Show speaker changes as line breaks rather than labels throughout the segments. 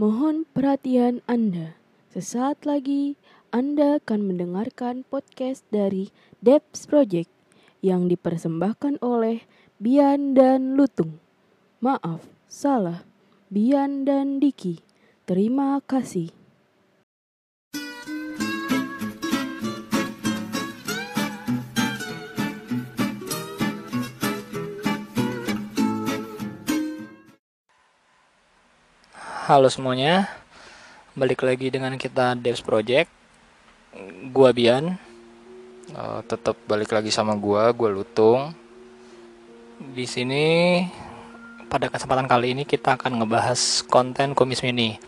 Mohon perhatian Anda. Sesaat lagi Anda akan mendengarkan podcast dari Debs Project yang dipersembahkan oleh Bian dan Lutung. Maaf, salah. Bian dan Diki. Terima kasih.
Halo semuanya, balik lagi dengan kita Devs Project. Gua Bian,
Uh, tetap balik lagi sama gua, gua Lutung.
di sini pada kesempatan kali ini kita akan ngebahas konten kumis mini.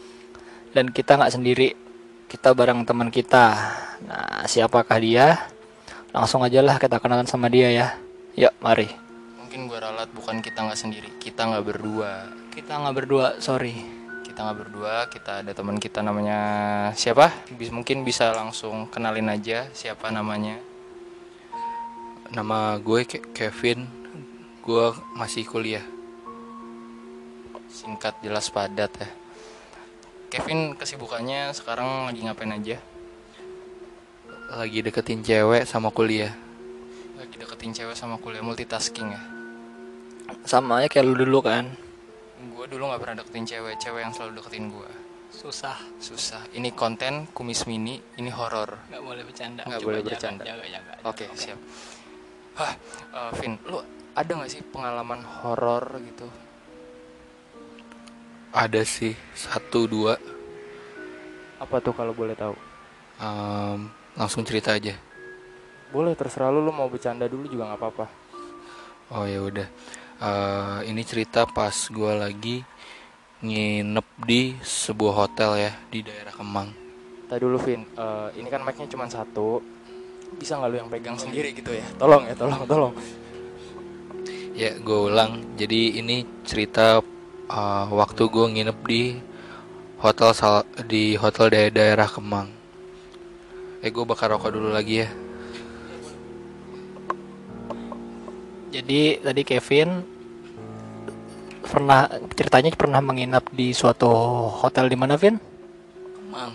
Dan kita nggak sendiri, kita bareng teman kita. Nah, siapakah dia? Langsung aja lah kita kenalan sama dia ya. Yuk, mari.
Mungkin gua ralat bukan kita nggak sendiri, kita nggak berdua.
Kita nggak berdua, sorry.
Kita nggak berdua, kita ada teman kita namanya siapa? Bis- Mungkin bisa langsung kenalin aja siapa namanya.
Nama gue Ke- Kevin, gue masih kuliah.
Singkat, jelas, padat ya. Kevin kesibukannya sekarang lagi ngapain aja?
Lagi deketin cewek sama kuliah.
Lagi deketin cewek sama kuliah multitasking ya.
Sama aja kayak lu dulu kan.
Gua dulu nggak pernah deketin cewek, cewek yang selalu deketin gua.
Susah.
Susah. Ini konten kumis mini, ini horor.
Nggak boleh bercanda.
Nggak
Coba
boleh
jaga,
bercanda.
Jaga, jaga.
Oke, siap. Hah, eh, Vin, lu ada nggak sih pengalaman horor gitu?
Ada sih satu dua.
Apa tuh kalau boleh tahu?
Em, langsung cerita aja.
Boleh, terserah lu, lu mau bercanda dulu juga nggak apa-apa.
Oh ya udah. Eh, ini cerita pas gue lagi nginep di sebuah hotel ya di daerah Kemang.
Tadi dulu, Vin, eh, ini kan mic-nya cuma satu. Bisa nggak lu yang pegang sendiri gitu ya? Tolong ya, tolong, tolong.
Ya gue ulang. Jadi ini cerita eh, waktu gue nginep di hotel sal- di hotel da- daerah Kemang. Eh gue bakar rokok dulu lagi ya.
Jadi tadi Kevin pernah ceritanya pernah menginap di suatu hotel di mana, Vin?
Kemang.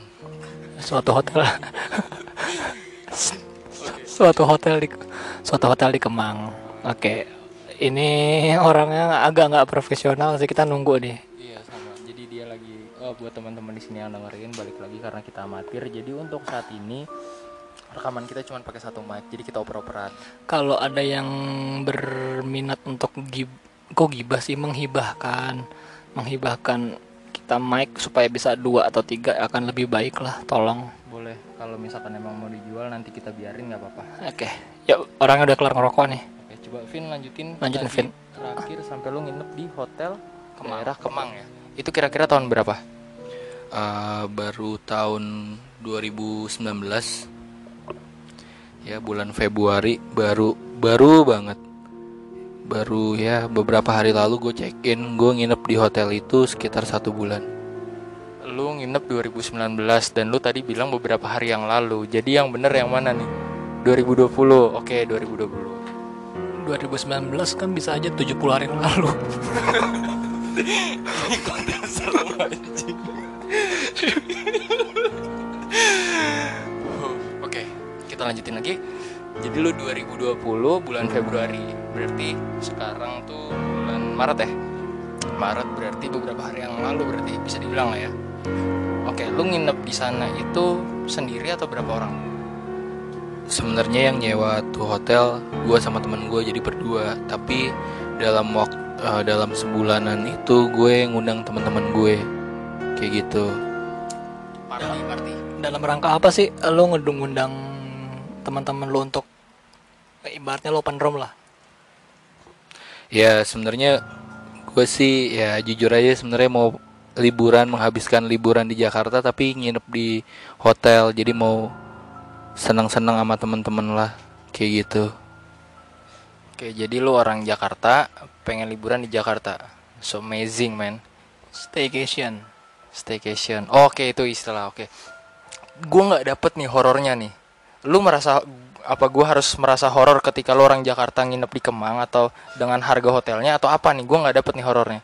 Suatu hotel. suatu hotel di suatu hotel di Kemang. Oke. Ini orangnya agak nggak profesional sih kita nunggu nih.
Iya sama. Jadi dia lagi oh buat teman-teman di sini yang dengerin balik lagi karena kita amatir. Jadi untuk saat ini rekaman kita cuma pakai satu mic. Jadi kita oper-operan.
Kalau ada yang berminat untuk kok gibah sih menghibahkan menghibahkan kita mic supaya bisa dua atau tiga akan lebih baik lah tolong
Boleh kalau misalkan emang mau dijual nanti kita biarin nggak apa-apa.
oke ya orangnya udah kelar ngerokok nih
Oke, coba Vin lanjutin.
Lanjutin, Vin.
Terakhir sampai lu nginep di hotel
Kemang.
daerah Kemang ya. Itu kira-kira tahun berapa?
Eh, baru tahun 2019 ya bulan Februari baru baru banget baru ya beberapa hari lalu gue check in gue nginep di hotel itu sekitar satu bulan
Lu nginep 2019 dan lu tadi bilang beberapa hari yang lalu. Jadi yang bener yang mana nih? 2020. Oke, 2020.
2019 kan bisa aja 70 hari yang lalu
Oke, kita lanjutin lagi. Jadi lu 2020 bulan Februari. Berarti sekarang tuh bulan Maret ya? Maret berarti beberapa hari yang lalu berarti bisa dibilang lah ya. Oke, lu nginep di sana itu sendiri atau berapa orang?
sebenarnya yang nyewa tuh hotel gue sama temen gue jadi berdua tapi dalam waktu dalam sebulanan itu gue ngundang teman-teman gue kayak gitu
Party, party.
dalam rangka apa sih lo ngedung-undang teman-teman lo untuk eh, ibaratnya lo open room lah
ya sebenarnya gue sih ya jujur aja sebenarnya mau liburan menghabiskan liburan di Jakarta tapi nginep di hotel jadi mau senang-senang sama teman-teman lah kayak gitu
Oke, jadi lu orang Jakarta, pengen liburan di Jakarta. So amazing, man.
staycation
Staycation. Oke, itu istilah. Oke. Gua nggak dapet nih horornya nih. Lu merasa apa gua harus merasa horor ketika lu orang Jakarta nginep di Kemang atau dengan harga hotelnya atau apa nih? Gua nggak dapet nih horornya.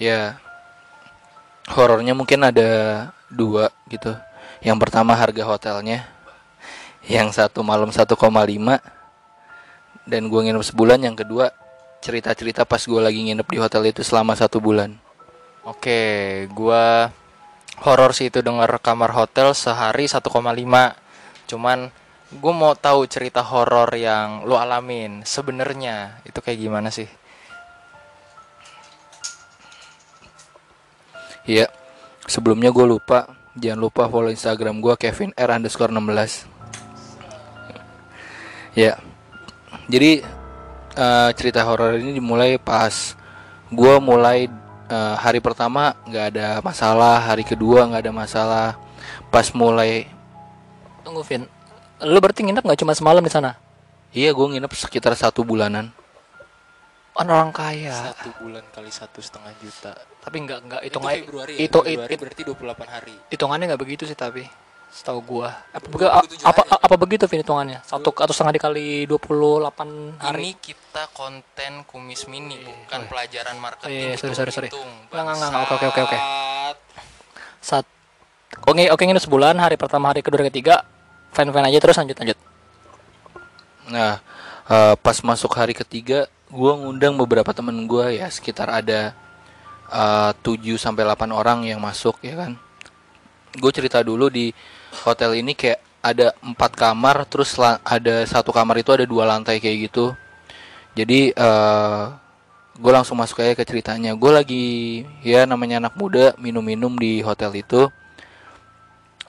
ya horornya mungkin ada dua gitu yang pertama harga hotelnya yang satu malam 1,5 dan gue nginep sebulan yang kedua cerita-cerita pas gue lagi nginep di hotel itu selama satu bulan
Oke, gua horor sih itu denger kamar hotel sehari 1,5. Cuman gue mau tahu cerita horor yang lu alamin sebenarnya. Itu kayak gimana sih?
Iya. Sebelumnya gue lupa. Jangan lupa follow instagram gue Kevin R underscore 16 ya jadi eh, cerita horor ini dimulai pas gue mulai eh, hari pertama nggak ada masalah hari kedua nggak ada masalah. Pas mulai
Tunggu Vin. Lu berarti nginep nggak cuma semalam di sana?
iya gue nginep sekitar satu bulanan
orang kaya.
Satu bulan kali satu setengah juta.
Tapi nggak nggak
Itu
hitungannya
Februari. ya?
itu
Februari
it-
berarti 28 hari.
hitungannya nggak begitu sih tapi setahu gua apa, apa,
hari.
apa begitu Vin hitungannya satu atau setengah dikali 28 hari
Ini kita konten kumis mini bukan pelajaran marketing.
Iya, sorry,
hitung-
sorry, sorry.
hitung,
Nggak, nggak, nggak, oke, oke, oke, oke.
bangsat.
Oke oke ini sebulan hari pertama hari kedua hari ketiga fine fine aja terus lanjut lanjut
Nah, eh, pas masuk hari ketiga, gue ngundang beberapa temen gue ya sekitar ada eh, 7 sampai 8 orang yang masuk ya kan. Gue cerita dulu di hotel ini kayak ada empat kamar, terus ada satu kamar itu ada dua lantai kayak gitu. Jadi eh gue langsung masuk aja ke ceritanya. Gue lagi ya namanya anak muda minum-minum di hotel itu.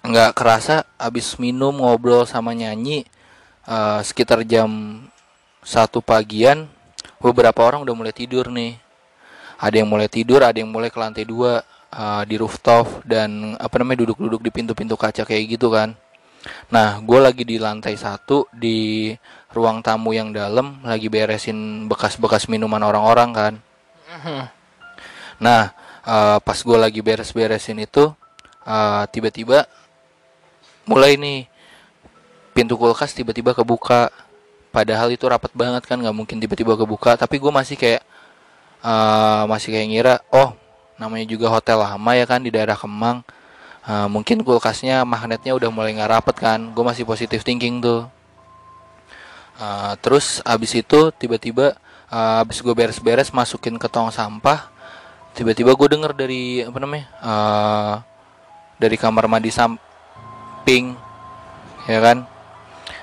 Nggak kerasa abis minum ngobrol sama nyanyi eh, sekitar jam satu pagian beberapa orang udah mulai tidur nih. Ada yang mulai tidur ada yang mulai ke lantai dua eh, di rooftop dan apa namanya duduk-duduk di pintu-pintu kaca kayak gitu kan. Nah gue lagi di lantai satu di ruang tamu yang dalam lagi beresin bekas-bekas minuman orang-orang kan. Nah eh, pas gue lagi beres-beresin itu tiba-tiba mulai nih pintu kulkas tiba-tiba kebuka. Padahal itu rapat banget kan nggak mungkin tiba-tiba kebuka. Tapi gue masih kayak eh, masih kayak ngira oh namanya juga hotel lama ya kan di daerah Kemang. Eh, mungkin kulkasnya magnetnya udah mulai nggak rapet kan. Gue masih positif thinking tuh. Eh, terus abis itu tiba-tiba eh, abis gue beres-beres masukin ke tong sampah tiba-tiba gue denger dari apa namanya eh, dari kamar mandi samping ya kan?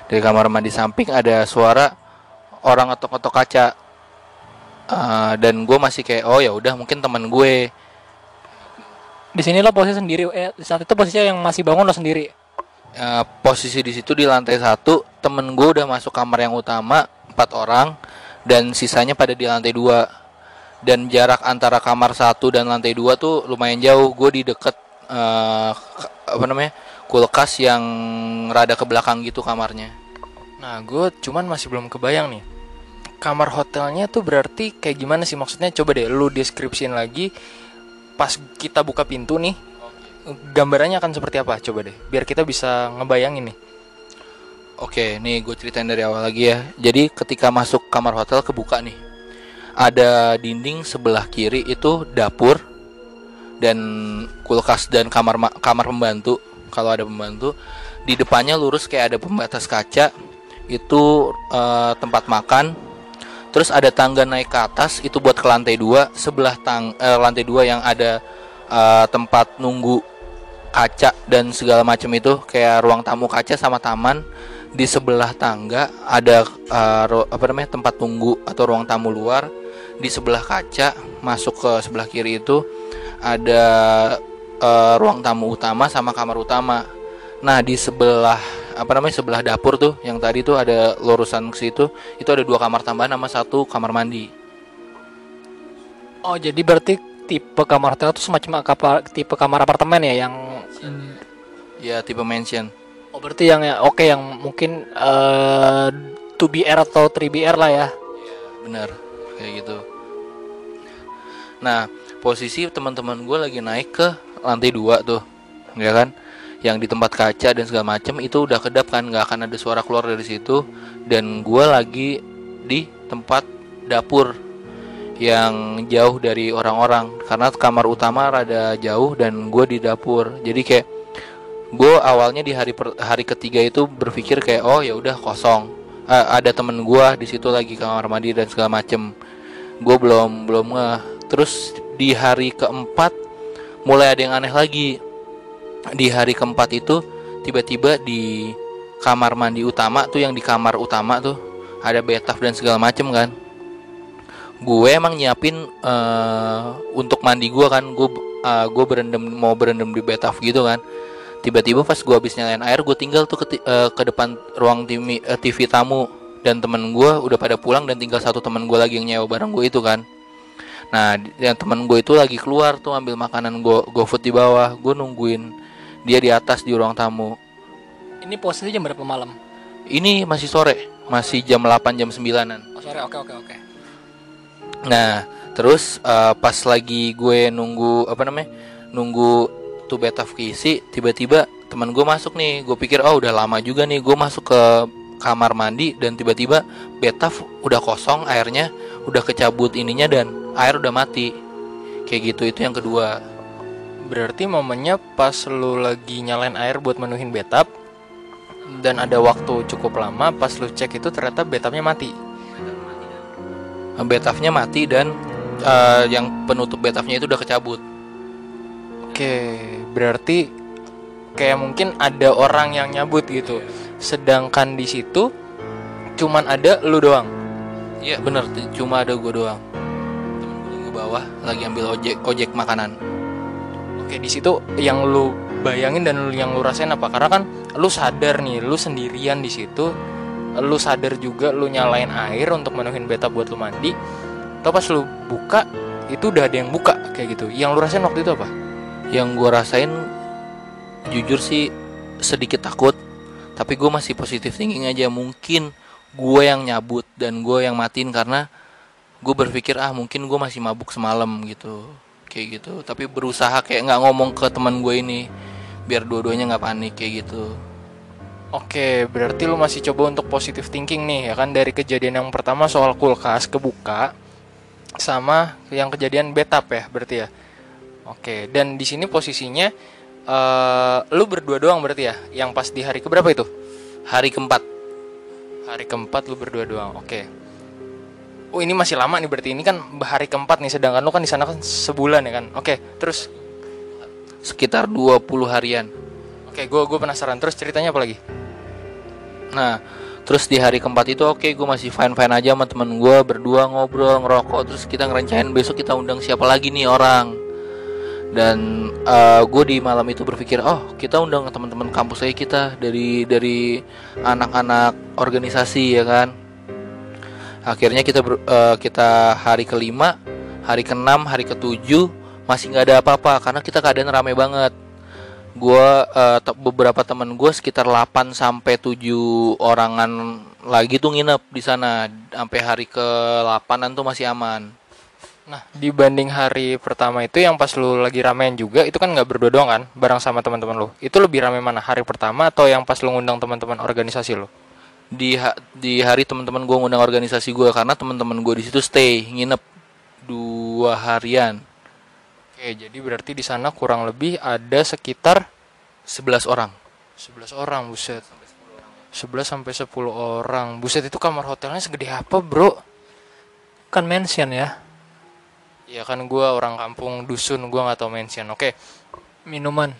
Dari kamar mandi samping ada suara orang ngetok-ngetok kaca. Eh, dan gue masih kayak oh ya udah mungkin teman gue.
Di sini lo posisi sendiri eh saat itu posisinya yang masih bangun lo sendiri?
Eh, posisi di situ di lantai satu temen gue udah masuk kamar yang utama empat orang dan sisanya pada di lantai dua. Dan jarak antara kamar satu dan lantai dua tuh lumayan jauh. Gue di deket k- apa namanya kulkas yang rada ke belakang gitu kamarnya
Nah, gue cuman masih belum kebayang nih. Kamar hotelnya tuh berarti kayak gimana sih maksudnya? Coba deh lu deskripsiin lagi pas kita buka pintu nih. Gambarannya akan seperti apa? Coba deh, biar kita bisa ngebayangin nih.
Oke, nih gue ceritain dari awal lagi ya. Jadi ketika masuk kamar hotel kebuka nih, ada dinding sebelah kiri itu dapur dan kulkas dan kamar ma- kamar pembantu. Kalau ada pembantu, di depannya lurus kayak ada pembatas kaca. Itu eh, tempat makan. Terus ada tangga naik ke atas itu buat ke lantai dua. Sebelah tang eh, lantai dua yang ada eh, tempat nunggu kaca dan segala macam itu kayak ruang tamu kaca sama taman di sebelah tangga ada ru- apa namanya tempat tunggu atau ruang tamu luar di sebelah kaca masuk ke sebelah kiri itu ada eh, ruang tamu utama sama kamar utama. Nah di sebelah apa namanya sebelah dapur tuh yang tadi tuh ada lurusan ke situ itu ada dua kamar tambahan sama satu kamar mandi.
Oh jadi berarti tipe kamar hotel itu semacam kapal tipe kamar apartemen ya yang
ya tipe mansion.
Oh berarti yang ya oke yang mungkin eh 2BR atau 3BR lah ya.
Bener kayak gitu. Nah posisi teman-teman gue lagi naik ke lantai dua tuh ya kan? Yang di tempat kaca dan segala macem itu udah kedap kan? Nggak akan ada suara keluar dari situ. Dan gue lagi di tempat dapur yang jauh dari orang-orang. Karena kamar utama rada jauh dan gue di dapur. Jadi kayak gue awalnya di hari per- hari ketiga itu berpikir kayak oh ya udah kosong. Eh, ada temen gue di situ lagi kamar mandi dan segala macem. Gue belum belum ngeh. Terus di hari keempat mulai ada yang aneh lagi. Di hari keempat itu tiba-tiba di kamar mandi utama tuh yang di kamar utama tuh ada bathtub dan segala macem kan. Gue emang nyiapin eh, untuk mandi gue kan. Gue eh, gue berendam mau berendam di bathtub gitu kan. Tiba-tiba pas gue habis nyalain air gue tinggal tuh ke, eh, ke depan ruang TV, eh, TV tamu dan temen gue udah pada pulang dan tinggal satu temen gue lagi yang nyewa bareng gue itu kan nah yang temen gue itu lagi keluar tuh ambil makanan gue GoFood di bawah gue nungguin dia di atas di ruang tamu
Ini posisi jam berapa malam?
ini masih sore masih jam 8 jam 9an
Oh sore, oke oke oke.
Nah, terus eh, pas lagi gue nunggu apa namanya? Nunggu tuh bathtub keisi, tiba-tiba teman gue masuk nih. Gue pikir oh udah lama juga nih gue masuk ke kamar mandi dan tiba-tiba bathtub udah kosong airnya, udah kecabut ininya dan air udah mati. Kayak gitu itu yang kedua.
Berarti momennya pas lu lagi nyalain air buat menuhin bathtub dan ada waktu cukup lama pas lu cek itu ternyata bathtubnya mati.
Bathtubnya mati dan eh, yang penutup bathtubnya itu udah kecabut.
Oke, berarti kayak mungkin ada orang yang nyabut gitu. Sedangkan di situ cuman ada lu doang.
Iya bener, cuma ada gue doang. Temen gue ke bawah lagi ambil ojek ojek makanan.
Oke, di situ yang lu bayangin dan lu yang lu rasain apa? Karena kan lu sadar nih, lu sendirian di situ. Lu sadar juga lu nyalain air untuk menuhin bathtub buat lu mandi. Atau pas lu buka itu udah ada yang buka kayak gitu. Yang lu rasain waktu itu apa?
yang gue rasain jujur sih sedikit takut tapi gue masih positif thinking aja mungkin gue yang nyabut dan gue yang matiin karena gue berpikir ah mungkin gue masih mabuk semalam gitu. Kayak gitu. Tapi berusaha kayak nggak ngomong ke teman gue ini biar dua-duanya nggak panik kayak gitu.
Oke, berarti lu masih coba untuk positive thinking nih ya kan? Dari kejadian yang pertama soal kulkas kebuka sama yang kejadian betap ya berarti ya. Oke, dan di sini posisinya eh lu berdua doang berarti ya yang pas di hari keberapa itu?
hari keempat
Hari keempat lu berdua doang. Oke. Oh, ini masih lama nih berarti ini kan hari keempat nih sedangkan lu kan di sana kan sebulan ya kan. Oke, terus
sekitar 20 harian
oke gue gue penasaran terus ceritanya apa lagi?
Nah, terus di hari keempat itu oke gue masih fine fine aja sama temen gue berdua ngobrol ngerokok terus kita ngerencanain besok kita undang siapa lagi nih orang dan gue di malam itu berpikir oh kita undang teman-teman kampus aja kita dari dari anak-anak organisasi ya kan? Akhirnya kita ber- eh, kita hari kelima hari keenam hari ketujuh masih nggak ada apa-apa karena kita keadaan rame banget. Gua eh, te- beberapa temen gue sekitar 8 sampai 7 orangan lagi tuh nginep di sana. Sampai hari ke 8an tuh masih aman
Nah, dibanding hari pertama itu yang pas lu lagi ramean juga, itu kan nggak berdua doang kan, bareng sama teman-teman lu. Itu lebih rame mana? Hari pertama atau yang pas lu ngundang teman-teman organisasi lu?
di ha- di hari teman-teman gue ngundang organisasi gue karena teman-teman gue di situ stay nginep dua harian
Oke, jadi berarti di sana kurang lebih ada sekitar
11 orang
11 orang, buset. 11 sampai 10 orang. Buset itu kamar hotelnya segede apa, Bro? Kan mansion ya. Ya kan gua orang kampung dusun, gua nggak tahu mansion. Oke. Minuman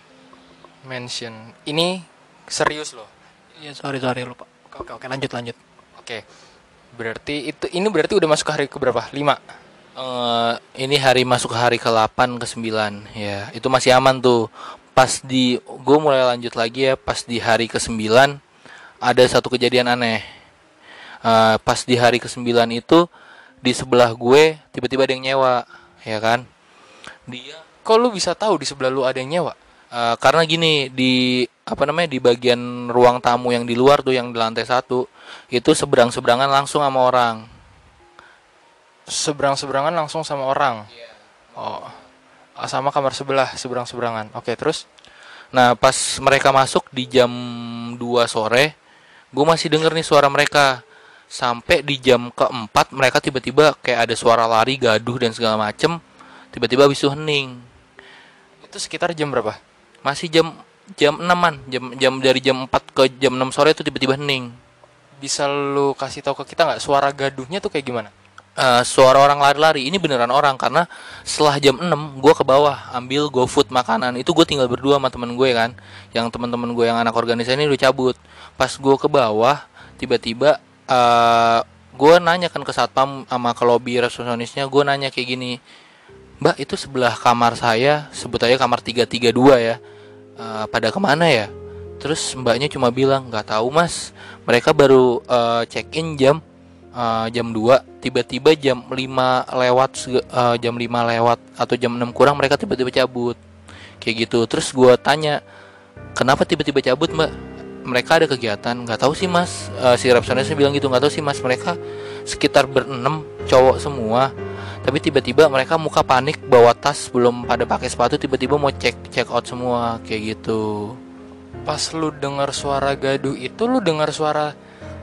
mansion. Ini serius loh.
Iya sorry sorry lupa. Oke oke, oke lanjut lanjut.
Oke. Berarti itu ini berarti udah masuk ke hari keberapa? 5.
Eh, ini hari masuk ke hari ke-8 ke 9 ya itu masih aman tuh pas di gue mulai lanjut lagi ya pas di hari ke-9 ada satu kejadian aneh Eh, pas di hari ke-9 itu di sebelah gue tiba-tiba ada yang nyewa ya kan dia
Kok lu bisa tahu di sebelah lu ada yang nyewa?
Eh, karena gini di apa namanya di bagian ruang tamu yang di luar tuh yang di lantai satu itu seberang seberangan langsung sama orang
Seberang-seberangan langsung sama orang. Oh. Ah, Sama kamar sebelah, seberang-seberangan. Oke, terus
Nah, pas mereka masuk di jam 2 sore, gue masih denger nih suara mereka. Sampai di jam keempat mereka tiba-tiba kayak ada suara lari gaduh dan segala macem. Tiba-tiba habis itu hening.
Itu sekitar jam berapa?
masih jam jam enaman. Jam jam dari jam 4 ke jam 6 sore itu tiba-tiba hening.
Bisa lu kasih tahu ke kita nggak suara gaduhnya tuh kayak gimana?
Eh, suara orang lari-lari. Ini beneran orang karena setelah jam 6 gue ke bawah ambil GoFood makanan. Itu gue tinggal berdua sama temen gue kan. Yang teman-teman gue yang anak organisasi ini udah cabut. Pas gue ke bawah tiba-tiba eh gue nanya kan ke satpam sama ke lobby resepsionisnya gue nanya kayak gini mbak itu sebelah kamar saya sebut aja kamar 332 ya. Eh, pada ke mana ya? Terus mbaknya cuma bilang nggak tahu mas. Mereka baru eh, check in jam eh, jam 2 tiba-tiba jam 5 lewat eh, jam 5 lewat atau jam 6 kurang mereka tiba-tiba cabut. Kayak gitu. Terus gua tanya kenapa tiba-tiba cabut mbak mereka ada kegiatan. Nggak tahu sih mas. Eh, si resepsionisnya bilang gitu nggak tahu sih mas. Mereka sekitar berenam cowok semua. Tapi tiba-tiba mereka muka panik bawa tas belum pada pakai sepatu tiba-tiba mau cek check out semua. Kayak gitu.
Pas lu dengar suara gaduh itu lu dengar suara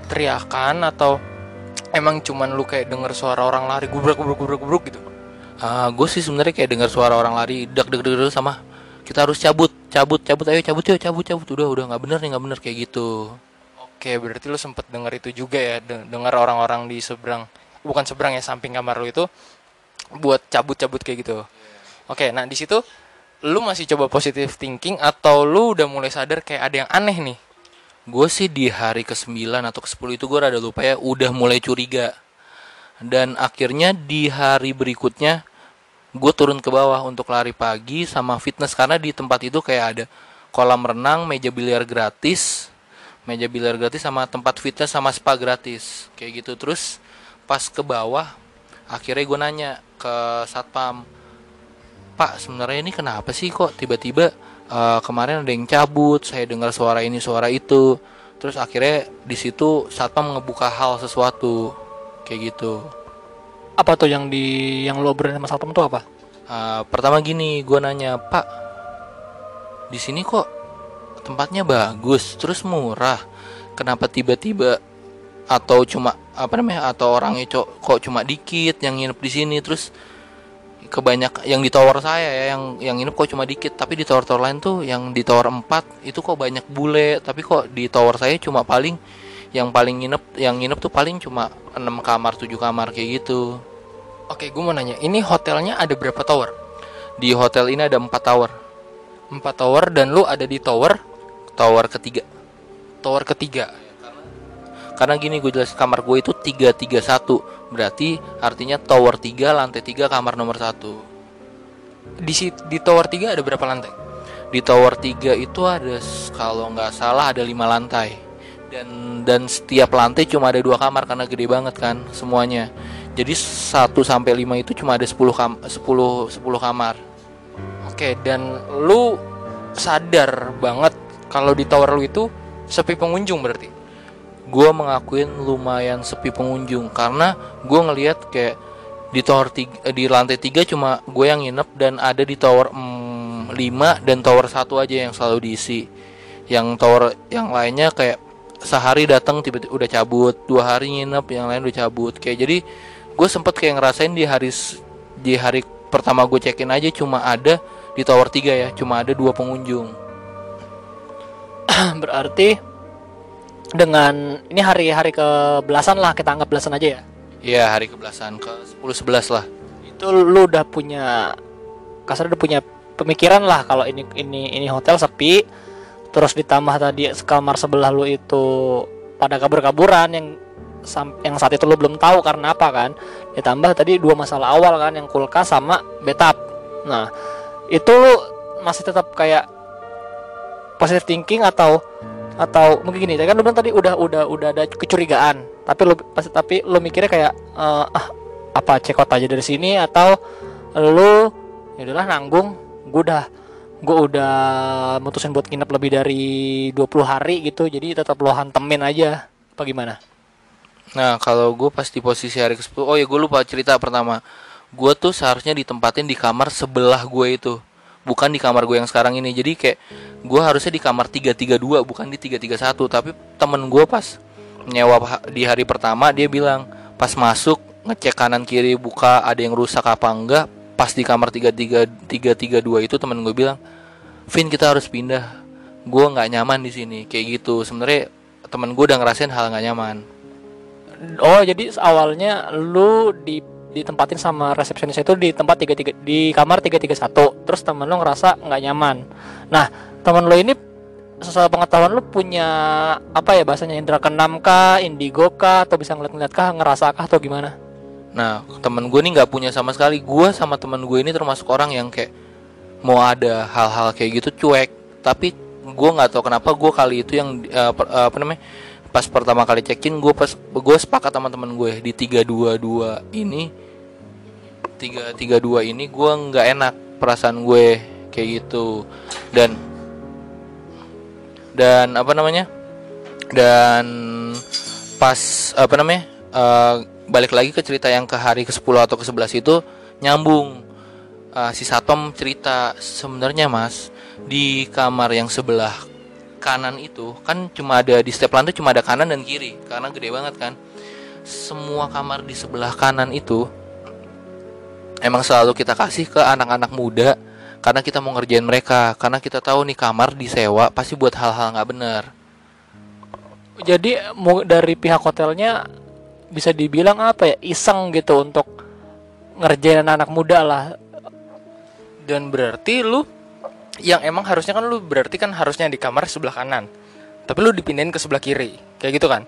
teriakan atau emang cuman lu kayak dengar suara orang lari gubrak gubrak gubrak gubrak gitu?
gue sih sebenarnya kayak dengar suara orang lari dak dak dak sama kita harus cabut cabut cabut. Ayo cabut yuk cabut cabut. Udah udah nggak bener nih nggak bener kayak gitu.
Oke, berarti lu sempet dengar itu juga ya, de- dengar orang-orang di seberang, bukan seberang ya, samping kamar lu itu buat cabut-cabut kayak gitu. Oke, nah di situ lu masih coba positive thinking atau lu udah mulai sadar kayak ada yang aneh nih?
gue sih di hari ke 9 atau ke 10 itu gue rada lupa ya udah mulai curiga. Dan akhirnya di hari berikutnya gue turun ke bawah untuk lari pagi sama fitness karena di tempat itu kayak ada kolam renang meja biliar gratis meja biliar gratis sama tempat fitness sama spa gratis kayak gitu. Terus pas ke bawah akhirnya gue nanya ke satpam Pak sebenarnya ini kenapa sih kok tiba-tiba eh, kemarin ada yang cabut? Saya dengar suara ini suara itu. Terus akhirnya di situ satpam ngebuka hal sesuatu kayak gitu
Apa tuh yang di yang lo obrolin sama satpam tuh apa?
Eh, pertama gini gue nanya Pak di sini kok tempatnya bagus terus murah? Kenapa tiba-tiba atau cuma apa namanya atau orangnya co- kok cuma dikit yang nginep di sini? Terus kebanyak yang di tower saya ya yang yang nginep kok cuma dikit. Tapi di tower-tower lain tuh yang di tower 4 itu kok banyak bule tapi kok di tower saya cuma paling yang paling nginep yang nginep tuh paling cuma 6 kamar 7 kamar kayak gitu.
Oke, gue mau nanya, ini hotelnya ada berapa tower?
di hotel ini ada 4 tower.
Empat tower dan lu ada di tower?
Tower ketiga.
Tower ketiga.
karena gini gue jelas kamar gue itu 331 berarti artinya tower 3 lantai 3 kamar nomor 1
Di di tower tiga ada berapa lantai?
di tower 3 itu ada kalau nggak salah ada lima lantai dan dan setiap lantai cuma ada dua kamar karena gede banget kan semuanya. Jadi 1 sampai 5 itu cuma ada 10 kam 10 10 kamar.
Oke, dan lu sadar banget kalau di tower lu itu sepi pengunjung berarti.
gue mengakuin lumayan sepi pengunjung karena gue ngelihat kayak di tower tiga, di lantai 3 cuma gue yang nginep dan ada di tower 5 dan tower satu aja yang selalu diisi. Yang tower yang lainnya kayak sehari datang tiba-tiba udah cabut dua hari nginep yang lain udah cabut kayak jadi gue sempet kayak ngerasain di hari di hari pertama gue check in aja cuma ada di tower 3 ya cuma ada dua pengunjung
Berarti dengan ini hari-hari ke belasan lah kita anggap belasan aja ya.
ya hari kebelasan ke 10 11 lah
Itu lu udah punya kasar udah punya pemikiran lah kalau ini ini ini hotel sepi terus ditambah tadi kamar sebelah lu itu pada kabur-kaburan yang yang saat itu lu belum tahu karena apa kan. Ditambah tadi dua masalah awal kan yang kulkas sama betap nah itu lu masih tetap kayak positive thinking atau atau mungkin gini kan lu bilang tadi udah udah udah ada kecurigaan. Tapi lu pasti tapi lu mikirnya kayak eh, ah apa check out aja dari sini atau lu ya udahlah nanggung gue udah gue udah mutusin buat nginep lebih dari 20 hari gitu jadi tetap lo hantemin aja. Apa gimana?
Nah kalau gue pas di posisi hari ke-10 Oh ya gue lupa cerita pertama. Gue tuh seharusnya ditempatin di kamar sebelah gue itu Bukan di kamar gue yang sekarang ini. Jadi kayak gue harusnya di kamar 332 Bukan di 331 Tapi temen gue pas nyewa di hari pertama dia bilang pas masuk ngecek kanan kiri buka ada yang rusak apa enggak pas di kamar 33 332 itu temen gue bilang Vin kita harus pindah gue nggak nyaman di sini kayak gitu sebenarnya temen gue udah ngerasain hal nggak nyaman
Oh, jadi awalnya lu di ditempatin sama resepsionis itu di tempat 33 di kamar 331. Terus temen lu ngerasa nggak nyaman. Nah, temen lu ini sesuai pengetahuan lu punya apa ya bahasanya indra keenam kah, indigo kah atau bisa ngeliat-ngeliat kah, ngerasa kah atau gimana?
Nah, temen gue nih nggak punya sama sekali. Gue sama temen gue ini termasuk orang yang kayak mau ada hal-hal kayak gitu cuek. Tapi gue nggak tahu kenapa gue kali itu yang per- eh, apa namanya pas pertama kali check-in gue pas gue sepakat sama temen gue di 322 ini 332 ini gue nggak enak perasaan gue kayak gitu dan dan apa namanya dan pas apa namanya eh, balik lagi ke cerita yang ke hari ke 10 atau ke 11 itu nyambung. Eh, si Satom cerita sebenarnya mas di kamar yang sebelah kanan itu kan cuma ada di setiap lantai cuma ada kanan dan kiri karena gede banget kan. Semua kamar di sebelah kanan itu emang selalu kita kasih ke anak-anak muda karena kita mau ngerjain mereka. Karena kita tahu nih kamar disewa pasti buat hal-hal nggak bener
Jadi dari pihak hotelnya bisa dibilang apa ya iseng gitu untuk ngerjain anak muda lah.
Dan berarti lu yang emang harusnya kan lu berarti kan harusnya di kamar sebelah kanan. Tapi lu dipindahin ke sebelah kiri. Kayak gitu kan.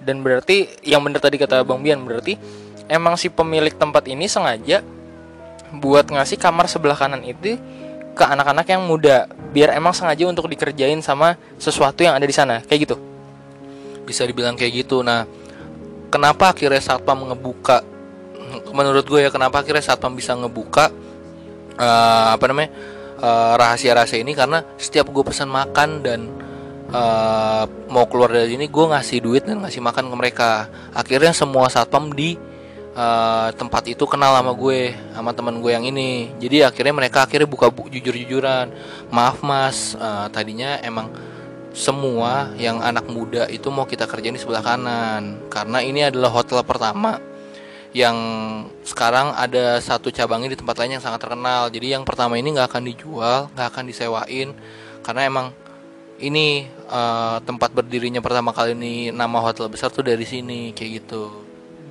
Dan berarti yang bener tadi kata Bang Bian berarti emang si pemilik tempat ini sengaja buat ngasih kamar sebelah kanan itu ke anak-anak yang muda biar emang sengaja untuk dikerjain sama sesuatu yang ada di sana kayak gitu
bisa dibilang kayak gitu nah kenapa akhirnya satpam ngebuka? Menurut gue ya kenapa akhirnya satpam bisa ngebuka eh, apa namanya eh, rahasia-rahasia ini? Karena setiap gue pesan makan dan eh, mau keluar dari sini gue ngasih duit dan ngasih makan ke mereka. Akhirnya semua satpam di eh, tempat itu kenal sama gue sama teman gue yang ini. Jadi akhirnya mereka akhirnya buka bu- jujur-jujuran. Maaf mas eh, tadinya emang semua yang anak muda itu mau kita kerjain di sebelah kanan. Karena ini adalah hotel pertama yang sekarang ada satu cabangnya di tempat lain yang sangat terkenal. Jadi yang pertama ini nggak akan dijual nggak akan disewain. Karena emang ini eh, tempat berdirinya pertama kali ini nama hotel besar tuh dari sini kayak gitu.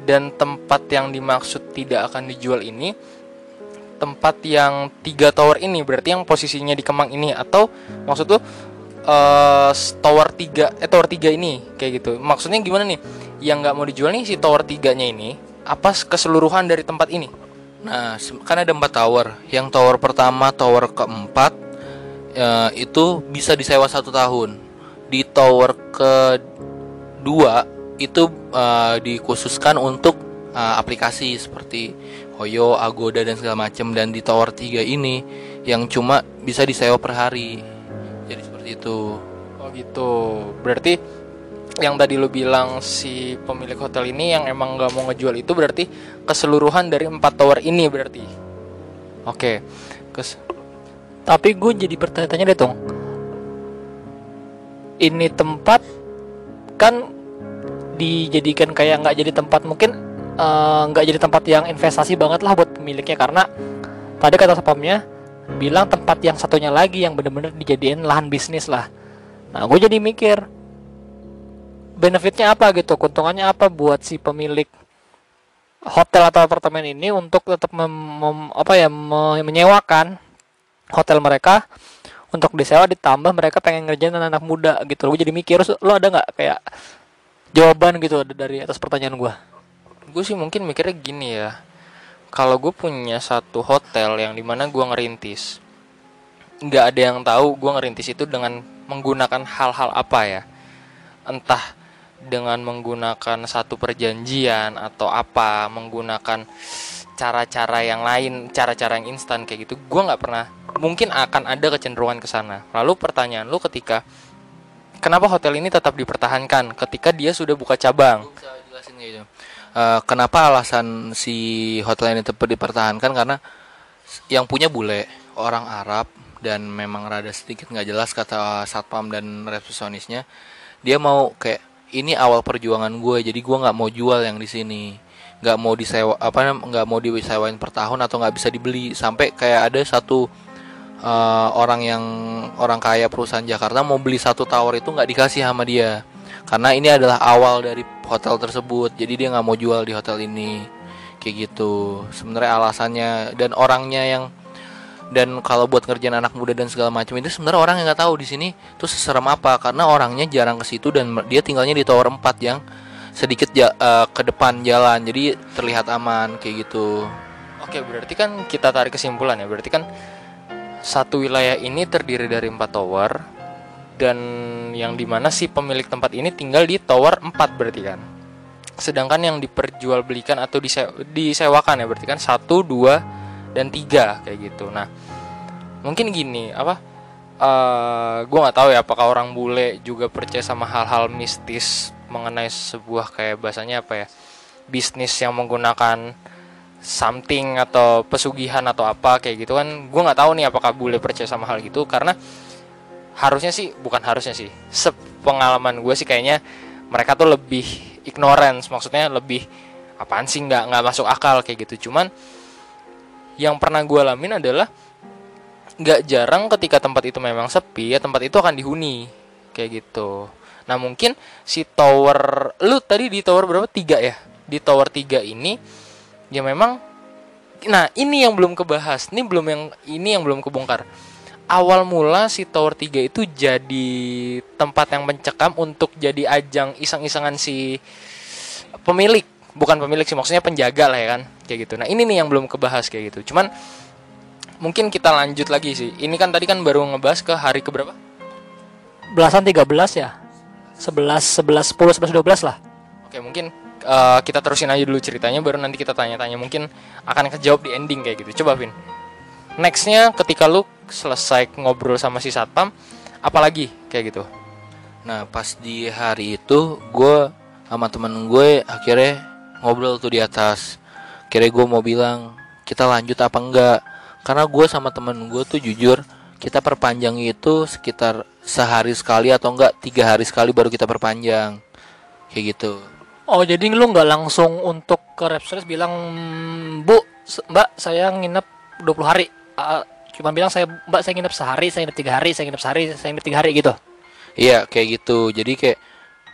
Dan tempat yang dimaksud tidak akan dijual ini tempat yang tiga tower ini berarti yang posisinya di Kemang ini. Atau maksud tuh eh, tower 3 eh tower 3 ini kayak gitu maksudnya gimana nih yang nggak mau dijual nih si tower 3 nya ini apa keseluruhan dari tempat ini
Nah, kan ada empat tower. Yang tower pertama, tower keempat eh, itu bisa disewa satu tahun. Di tower kedua itu eh, dikhususkan untuk eh, aplikasi seperti Hoyo, Agoda dan segala macam. Dan di tower 3 ini yang cuma bisa disewa per hari. Itu.
oh gitu. Berarti yang tadi lu bilang si pemilik hotel ini yang emang nggak mau ngejual itu berarti keseluruhan dari empat tower ini berarti? Oke. Kes
Tapi gue jadi bertanya-tanya deh Tong Ini tempat kan dijadikan kayak nggak jadi tempat mungkin eh, nggak jadi tempat yang investasi banget lah buat pemiliknya karena tadi kata sapamnya bilang tempat yang satunya lagi yang bener-bener dijadiin lahan bisnis lah. Nah gue jadi mikir benefitnya apa gitu, keuntungannya apa buat si pemilik hotel atau apartemen ini untuk tetap apa ya me- menyewakan hotel mereka untuk disewa ditambah mereka pengen ngerjain anak-anak muda gitu. Gue jadi mikir lo ada nggak? Kayak jawaban gitu dari atas pertanyaan gue
gue sih mungkin mikirnya gini ya kalau gue punya satu hotel yang di mana gue ngerintis nggak ada yang tahu gue ngerintis itu dengan menggunakan hal-hal apa ya. Entah dengan menggunakan satu perjanjian atau apa menggunakan cara-cara yang lain cara-cara yang instan kayak gitu gue nggak pernah mungkin akan ada kecenderungan ke sana. Lalu pertanyaan lu ketika kenapa hotel ini tetap dipertahankan ketika dia sudah buka cabang.
Eh, kenapa alasan si hotel ini tetap dipertahankan? Karena yang punya bule orang Arab dan memang rada sedikit nggak jelas kata satpam dan resepsionisnya dia mau kayak ini awal perjuangan gue jadi gue nggak mau jual yang di sini. Nggak mau disewa apa nggak mau disewain per tahun atau nggak bisa dibeli. Sampai kayak ada satu uh, orang yang orang kaya perusahaan Jakarta mau beli satu tower itu nggak dikasih sama dia karena ini adalah awal dari hotel tersebut jadi dia nggak mau jual di hotel ini. Kayak gitu. Sebenarnya alasannya dan orangnya yang dan kalau buat ngerjain anak muda dan segala macam itu sebenarnya orang yang nggak tahu di sini tuh seserem apa. Karena orangnya jarang ke situ dan dia tinggalnya di tower 4 yang sedikit ja, uh, ke depan jalan. Jadi terlihat aman kayak gitu.
Oke berarti kan kita tarik kesimpulan ya. Berarti kan satu wilayah ini terdiri dari empat tower dan yang di mana si pemilik tempat ini tinggal di tower 4 berarti kan. Sedangkan yang diperjualbelikan atau disewakan ya berarti kan satu dua dan tiga kayak gitu. Nah mungkin gini apa uh, eh, gue nggak tahu ya apakah orang bule juga percaya sama hal-hal mistis mengenai sebuah kayak bahasanya apa ya bisnis yang menggunakan something atau pesugihan atau apa kayak gitu kan. Gue nggak tahu nih apakah bule percaya sama hal gitu karena harusnya sih bukan harusnya sih sepengalaman gue sih kayaknya mereka tuh lebih ignorance maksudnya lebih apaan sih nggak nggak masuk akal kayak gitu. Cuman yang pernah gue alamin adalah nggak jarang ketika tempat itu memang sepi ya tempat itu akan dihuni kayak gitu. Nah mungkin si tower lu tadi di tower berapa? Tiga ya? Di tower tiga ini ya memang nah ini yang belum kebahas ini belum yang ini yang belum kebongkar awal mula si tower 3 itu jadi tempat yang mencekam untuk jadi ajang iseng-isengan si pemilik. Bukan pemilik sih maksudnya penjaga lah ya kan kayak gitu. Nah ini nih yang belum kebahas kayak gitu. Cuman mungkin kita lanjut lagi sih. Ini kan tadi kan baru ngebahas ke hari keberapa?
Belasan 13 ya? 11 11 10 11 12 lah.
Oke mungkin uh, kita terusin aja dulu ceritanya baru nanti kita tanya-tanya. Mungkin akan kejawab di ending kayak gitu. Coba Vin. Nextnya ketika lu selesai ngobrol sama si satpam apalagi? Kayak gitu.
Nah pas di hari itu gue sama temen gue akhirnya ngobrol tuh di atas. Kira gue mau bilang kita lanjut apa enggak? Karena gue sama temen gue tuh jujur kita perpanjang itu sekitar sehari sekali atau enggak tiga hari sekali baru kita perpanjang. Kayak gitu.
Oh jadi lu nggak langsung untuk ke Repsol bilang bu mbak saya nginep 20 hari. Uh, cuma bilang saya mbak saya nginep sehari saya nginep tiga hari saya nginep sehari saya nginep tiga hari gitu.
Iya kayak gitu. Jadi kayak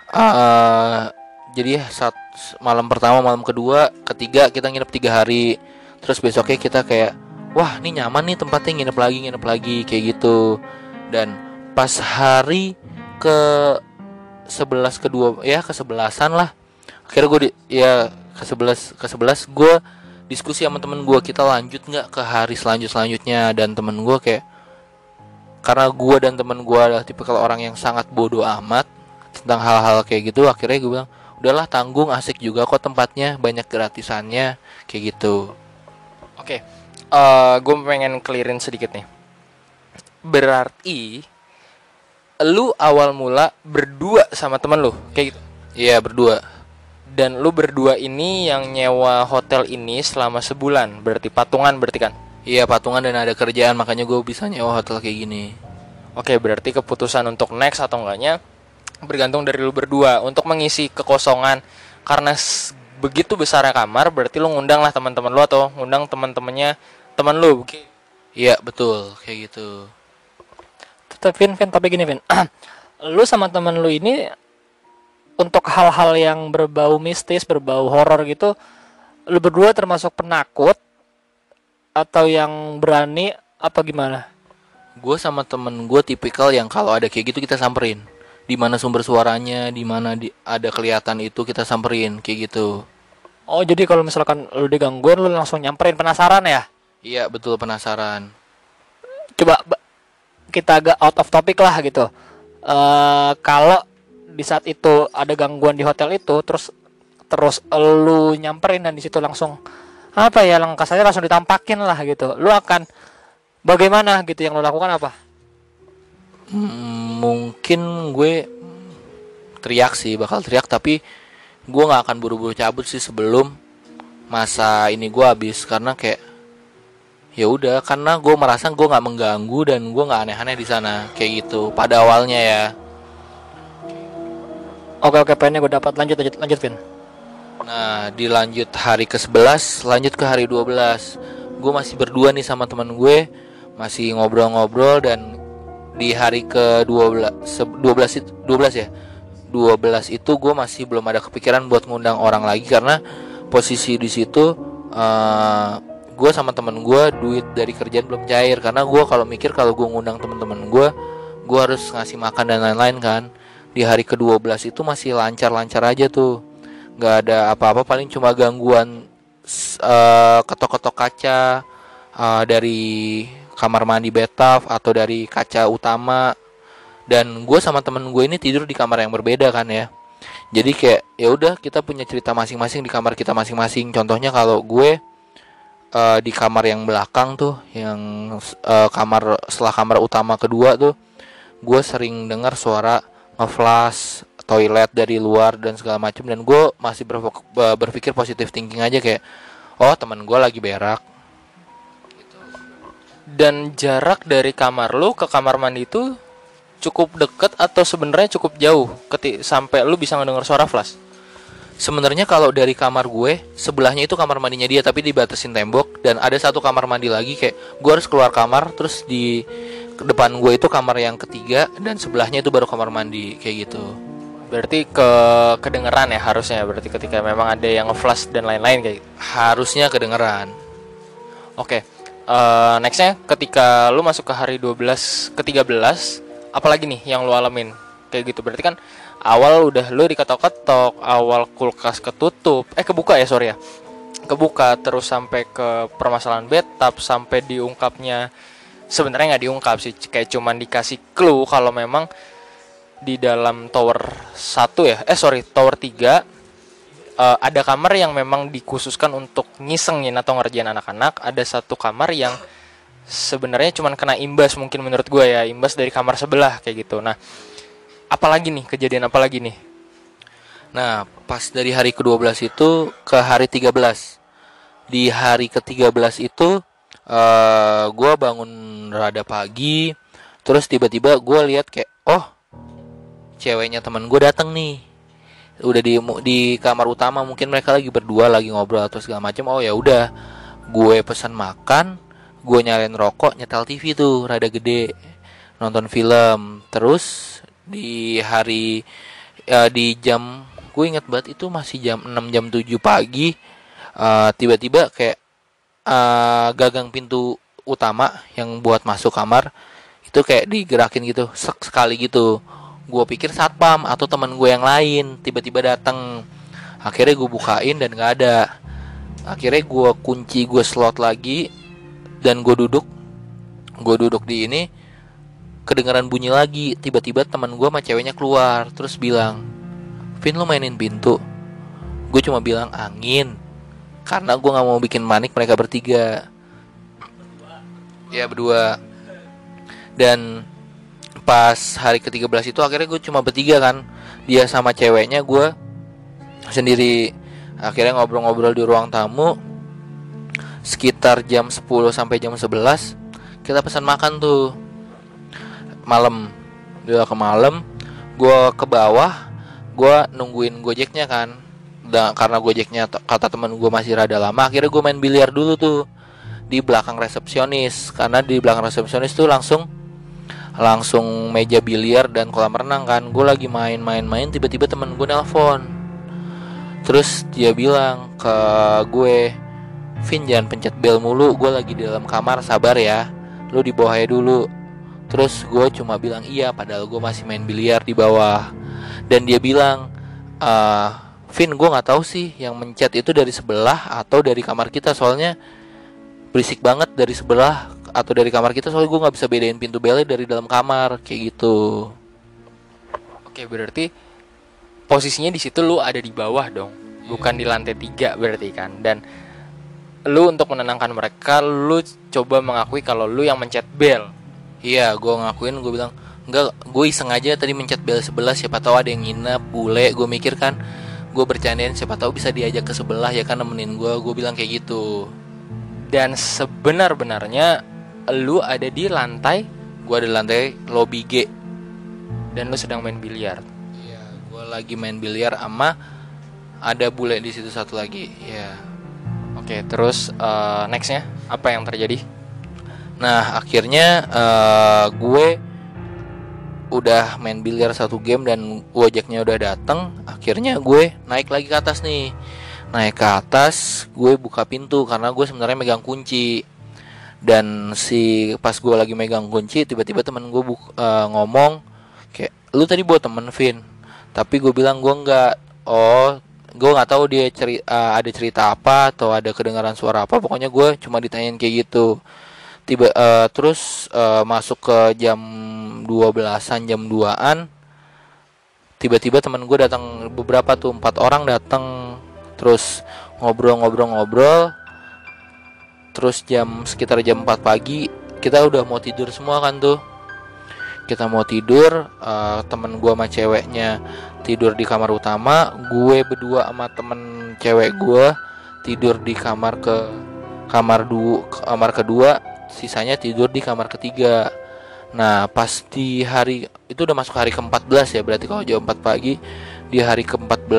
uh, jadi saat malam pertama malam kedua ketiga kita nginep tiga hari. Terus besoknya kita kayak wah ini nyaman nih tempatnya nginep lagi nginep lagi kayak gitu. Dan pas hari ke sebelas kedua ya ke sebelasan lah. Akhirnya gue di, ya ke sebelas ke sebelas gue diskusi sama temen gue kita lanjut nggak ke hari selanjut selanjutnya dan temen gue kayak karena gue dan temen gue adalah tipe kalau orang yang sangat bodoh amat tentang hal-hal kayak gitu akhirnya gue bilang udahlah tanggung asik juga kok tempatnya banyak gratisannya kayak gitu.
Oke okay. uh, eh, gue pengen clearin sedikit nih. Berarti lu awal mula berdua sama temen lu kayak gitu?
Iya berdua
dan lu berdua ini yang nyewa hotel ini selama sebulan. Berarti patungan berarti kan?
Iya patungan dan ada kerjaan makanya gue bisa nyewa hotel kayak gini.
Oke berarti keputusan untuk next atau enggaknya bergantung dari lu berdua. Untuk mengisi kekosongan karena begitu besarnya kamar berarti lu ngundang lah teman-teman lu atau ngundang teman-temannya teman lu
iya betul kayak gitu.
Tetap Vin Vin tapi gini Vin. Lu sama teman lu ini untuk hal-hal yang berbau mistis berbau horor gitu lu berdua termasuk penakut atau yang berani apa gimana?
Gue sama temen gue tipikal yang kalau ada kayak gitu kita samperin. Di mana sumber suaranya di mana di, ada kelihatan itu kita samperin kayak gitu.
Oh jadi kalau misalkan lu digangguin lu langsung nyamperin. Penasaran ya?
Iya betul penasaran.
Coba kita agak out of topic lah gitu. Uh, kalau di saat itu ada gangguan di hotel itu terus terus lu nyamperin dan di situ langsung apa ya langkah saya langsung ditampakin lah gitu. Lu akan bagaimana? gitu yang lu lakukan apa?
Hmm, mungkin gue teriak sih bakal teriak tapi gue nggak akan buru-buru cabut sih sebelum masa ini gue habis karena kayak ya udah karena gue merasa gue nggak mengganggu dan gue nggak aneh-aneh di sana kayak gitu pada awalnya ya
Oke oke poinnya gue dapat. Lanjut lanjut lanjut Vin.
Nah, dilanjut hari ke-11, lanjut ke hari 12. Gue masih berdua nih sama teman gue, masih ngobrol-ngobrol dan di hari ke-12 se- 12 itu 12 ya. 12 itu gue masih belum ada kepikiran buat ngundang orang lagi karena posisi di situ eh gue sama temen gue duit dari kerjaan belum cair karena gue kalau mikir kalau gue ngundang temen-temen gue gue harus ngasih makan dan lain-lain kan di hari ke-12 itu masih lancar-lancar aja tuh. Nggak ada apa-apa paling cuma gangguan eh, ketok-ketok kaca eh, dari kamar mandi bathtub atau dari kaca utama. Dan gue sama temen gue ini tidur di kamar yang berbeda kan ya. Jadi kayak ya udah kita punya cerita masing-masing di kamar kita masing-masing. Contohnya kalau gue eh, di kamar yang belakang tuh yang eh, kamar setelah kamar utama kedua tuh gue sering dengar suara ngeflash toilet dari luar dan segala macam dan gue masih berpikir positif thinking aja kayak oh teman gue lagi berak
Dan jarak dari kamar lu ke kamar mandi itu cukup deket atau sebenarnya cukup jauh keti sampai lu bisa ngedenger suara flash?
sebenarnya kalau dari kamar gue sebelahnya itu kamar mandinya dia tapi dibatasin tembok dan ada satu kamar mandi lagi kayak gue harus keluar kamar terus di depan gue itu kamar yang ketiga dan sebelahnya itu baru kamar mandi kayak gitu
Berarti ke kedengeran ya harusnya berarti ketika memang ada yang nge-flash dan lain-lain kayak gitu.
harusnya kedengeran
Oke. eh, nextnya ketika lu masuk ke hari 12 ke 13 apalagi nih yang lu alamin kayak gitu berarti kan awal udah lu diketok-ketok awal kulkas ketutup eh kebuka ya sorry ya kebuka terus sampai ke permasalahan bathtub sampai diungkapnya sebenarnya nggak diungkap sih. Kayak cuman dikasih clue kalau memang di dalam tower 1 ya eh sorry tower 3 eh, ada kamar yang memang dikhususkan untuk ngisengin atau ngerjain anak-anak. Ada satu kamar yang sebenarnya cuman kena imbas mungkin menurut gue ya imbas dari kamar sebelah kayak gitu. Nah apalagi nih kejadian apalagi nih?
Nah, pas dari hari ke-12 itu ke hari 13. Di hari ke-13 itu eh gua bangun rada pagi, terus tiba-tiba gua lihat kayak oh, ceweknya teman gue datang nih. Udah di di kamar utama mungkin mereka lagi berdua lagi ngobrol atau segala macam. Oh ya udah, gue pesan makan, gue nyalain rokok, nyetel TV tuh rada gede, nonton film. Terus di hari ya, di jam gue inget banget itu masih jam 6 jam 7 pagi eh, tiba-tiba kayak eh, gagang pintu utama yang buat masuk kamar itu kayak digerakin gitu sek sekali gitu. Gue pikir satpam atau teman gue yang lain tiba-tiba datang akhirnya gue bukain dan nggak ada. Akhirnya gue kunci gue slot lagi dan gue duduk. Gue duduk di ini kedengaran bunyi lagi. Tiba-tiba teman gue sama ceweknya keluar terus bilang Vin lu mainin pintu. Gue cuma bilang angin karena gue nggak mau bikin manik mereka bertiga. Ya berdua. Dan pas hari ke-13 itu akhirnya gue cuma bertiga kan. Dia sama ceweknya gue sendiri. Akhirnya ngobrol-ngobrol di ruang tamu. Sekitar jam 10 sampai jam 11 kita pesan makan tuh. Malam. Dia ke malam gue ke bawah gue nungguin gojeknya kan Da- karena gojeknya kata temen gue masih rada lama akhirnya gue main biliar dulu tuh. Di belakang resepsionis karena di belakang resepsionis tuh langsung langsung meja biliar dan kolam renang kan. Gue lagi main-main-main tiba-tiba temen gue nelpon. Terus dia bilang ke gue Vin jangan pencet bel mulu gue lagi di dalam kamar sabar ya. Lu di bawahnya dulu. Terus gue cuma bilang iya padahal gue masih main biliar di bawah. Dan dia bilang eh Vin gue nggak tahu sih yang mencet itu dari sebelah atau dari kamar kita. Soalnya berisik banget dari sebelah atau dari kamar kita soalnya gue nggak bisa bedain pintu belnya dari dalam kamar kayak gitu.
Oke berarti posisinya di situ lu ada di bawah dong bukan di lantai tiga berarti kan? Dan lu untuk menenangkan mereka lu coba mengakui kalau lu yang mencet bel.
Iya gue ngakuin gue bilang enggak gue iseng aja tadi mencet bel sebelah siapa tahu ada yang nginep bule. Gue mikir kan gue bercandain siapa tahu bisa diajak ke sebelah ya kan nemenin gue gue bilang kayak gitu.
Dan sebenar-benarnya lu ada di lantai
gue ada di lantai lobby G.
Dan lu sedang main biliar.
Iya, gue lagi main biliar sama ada bule di situ satu lagi. Ya
Oke, terus eh, nextnya apa yang terjadi?
nah akhirnya eh, gue udah main biliar satu game dan Wojeknya udah dateng akhirnya gue naik lagi ke atas nih. Naik ke atas gue buka pintu karena gue sebenarnya megang kunci. Dan si pas gue lagi megang kunci tiba-tiba temen gue eh, ngomong kayak lu tadi bawa temen Vin? Tapi gue bilang gue nggak. Oh gue nggak tahu dia ceri eh, ada cerita apa atau ada kedengaran suara apa pokoknya gue cuma ditanyain kayak gitu. Tiba eh, terus eh, masuk ke jam 12-an jam 2-an tiba-tiba teman gue datang beberapa tuh empat orang datang terus ngobrol-ngobrol-ngobrol terus jam sekitar jam 4 pagi kita udah mau tidur semua kan tuh. Kita mau tidur eh, temen gue sama ceweknya tidur di kamar utama gue berdua sama temen cewek gue tidur di kamar ke kamar du kamar kedua sisanya tidur di kamar ketiga nah pas di hari itu udah masuk hari ke-14 ya berarti kalau jam 4 pagi di hari ke-14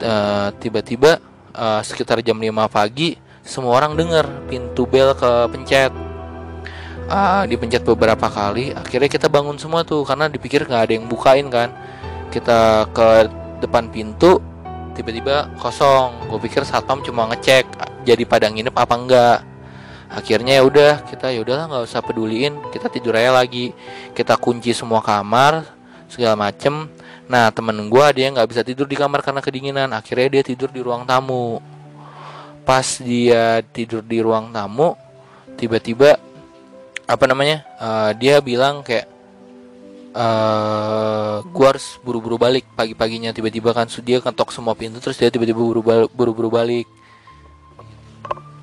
eh, tiba-tiba eh, sekitar jam 5 pagi semua orang dengar pintu bel kepencet. Ah, dipencet beberapa kali akhirnya kita bangun semua tuh karena dipikir nggak ada yang bukain kan. Kita ke depan pintu tiba-tiba kosong. Gue pikir satpam cuma ngecek jadi pada nginep apa enggak akhirnya ya udah kita ya udahlah nggak usah peduliin. Kita tidur aja lagi. Kita kunci semua kamar segala macem. Nah temen gue yang nggak bisa tidur di kamar karena kedinginan. Akhirnya dia tidur di ruang tamu. Pas dia tidur di ruang tamu tiba-tiba apa namanya eh, dia bilang kayak eh gua harus buru-buru balik pagi-paginya. Tiba-tiba kan dia ketok semua pintu terus dia tiba-tiba buru buru-buru balik.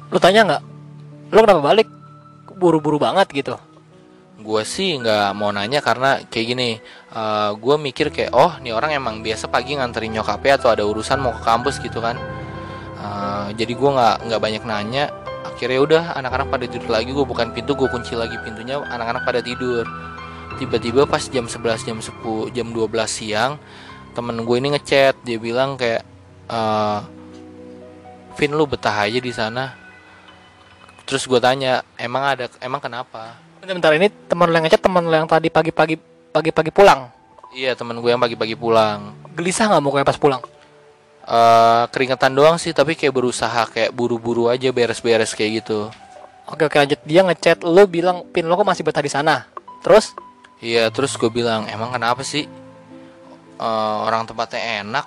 Lu tanya nggak? Lu kenapa balik? Buru-buru banget gitu.
gue sih nggak mau nanya karena kayak gini eh gue mikir kayak oh nih orang emang biasa pagi nganterin nyokapnya atau ada urusan mau ke kampus gitu kan. Eh, jadi gue nggak nggak banyak nanya. Akhirnya udah anak-anak pada tidur lagi. Gue bukan pintu gue kunci lagi pintunya. Anak-anak pada tidur. Tiba-tiba pas jam 11 jam 10 jam 12 siang temen gue ini ngechat. Dia bilang kayak eh Vin lu betah aja di sana terus gue tanya emang ada emang kenapa?
Bentar, bentar ini teman lu yang ngechat teman lu yang tadi pagi-pagi pagi-pagi pulang.
Iya temen gue yang pagi-pagi pulang.
Gelisah nggak mau kayak pas pulang?
eh Keringetan doang sih tapi kayak berusaha kayak buru-buru aja beres-beres kayak gitu.
Oke oke lanjut. Dia ngechat lu bilang pin lo kok masih betah di sana. Terus?
Iya terus gue bilang emang kenapa sih? Eh, Orang tempatnya enak.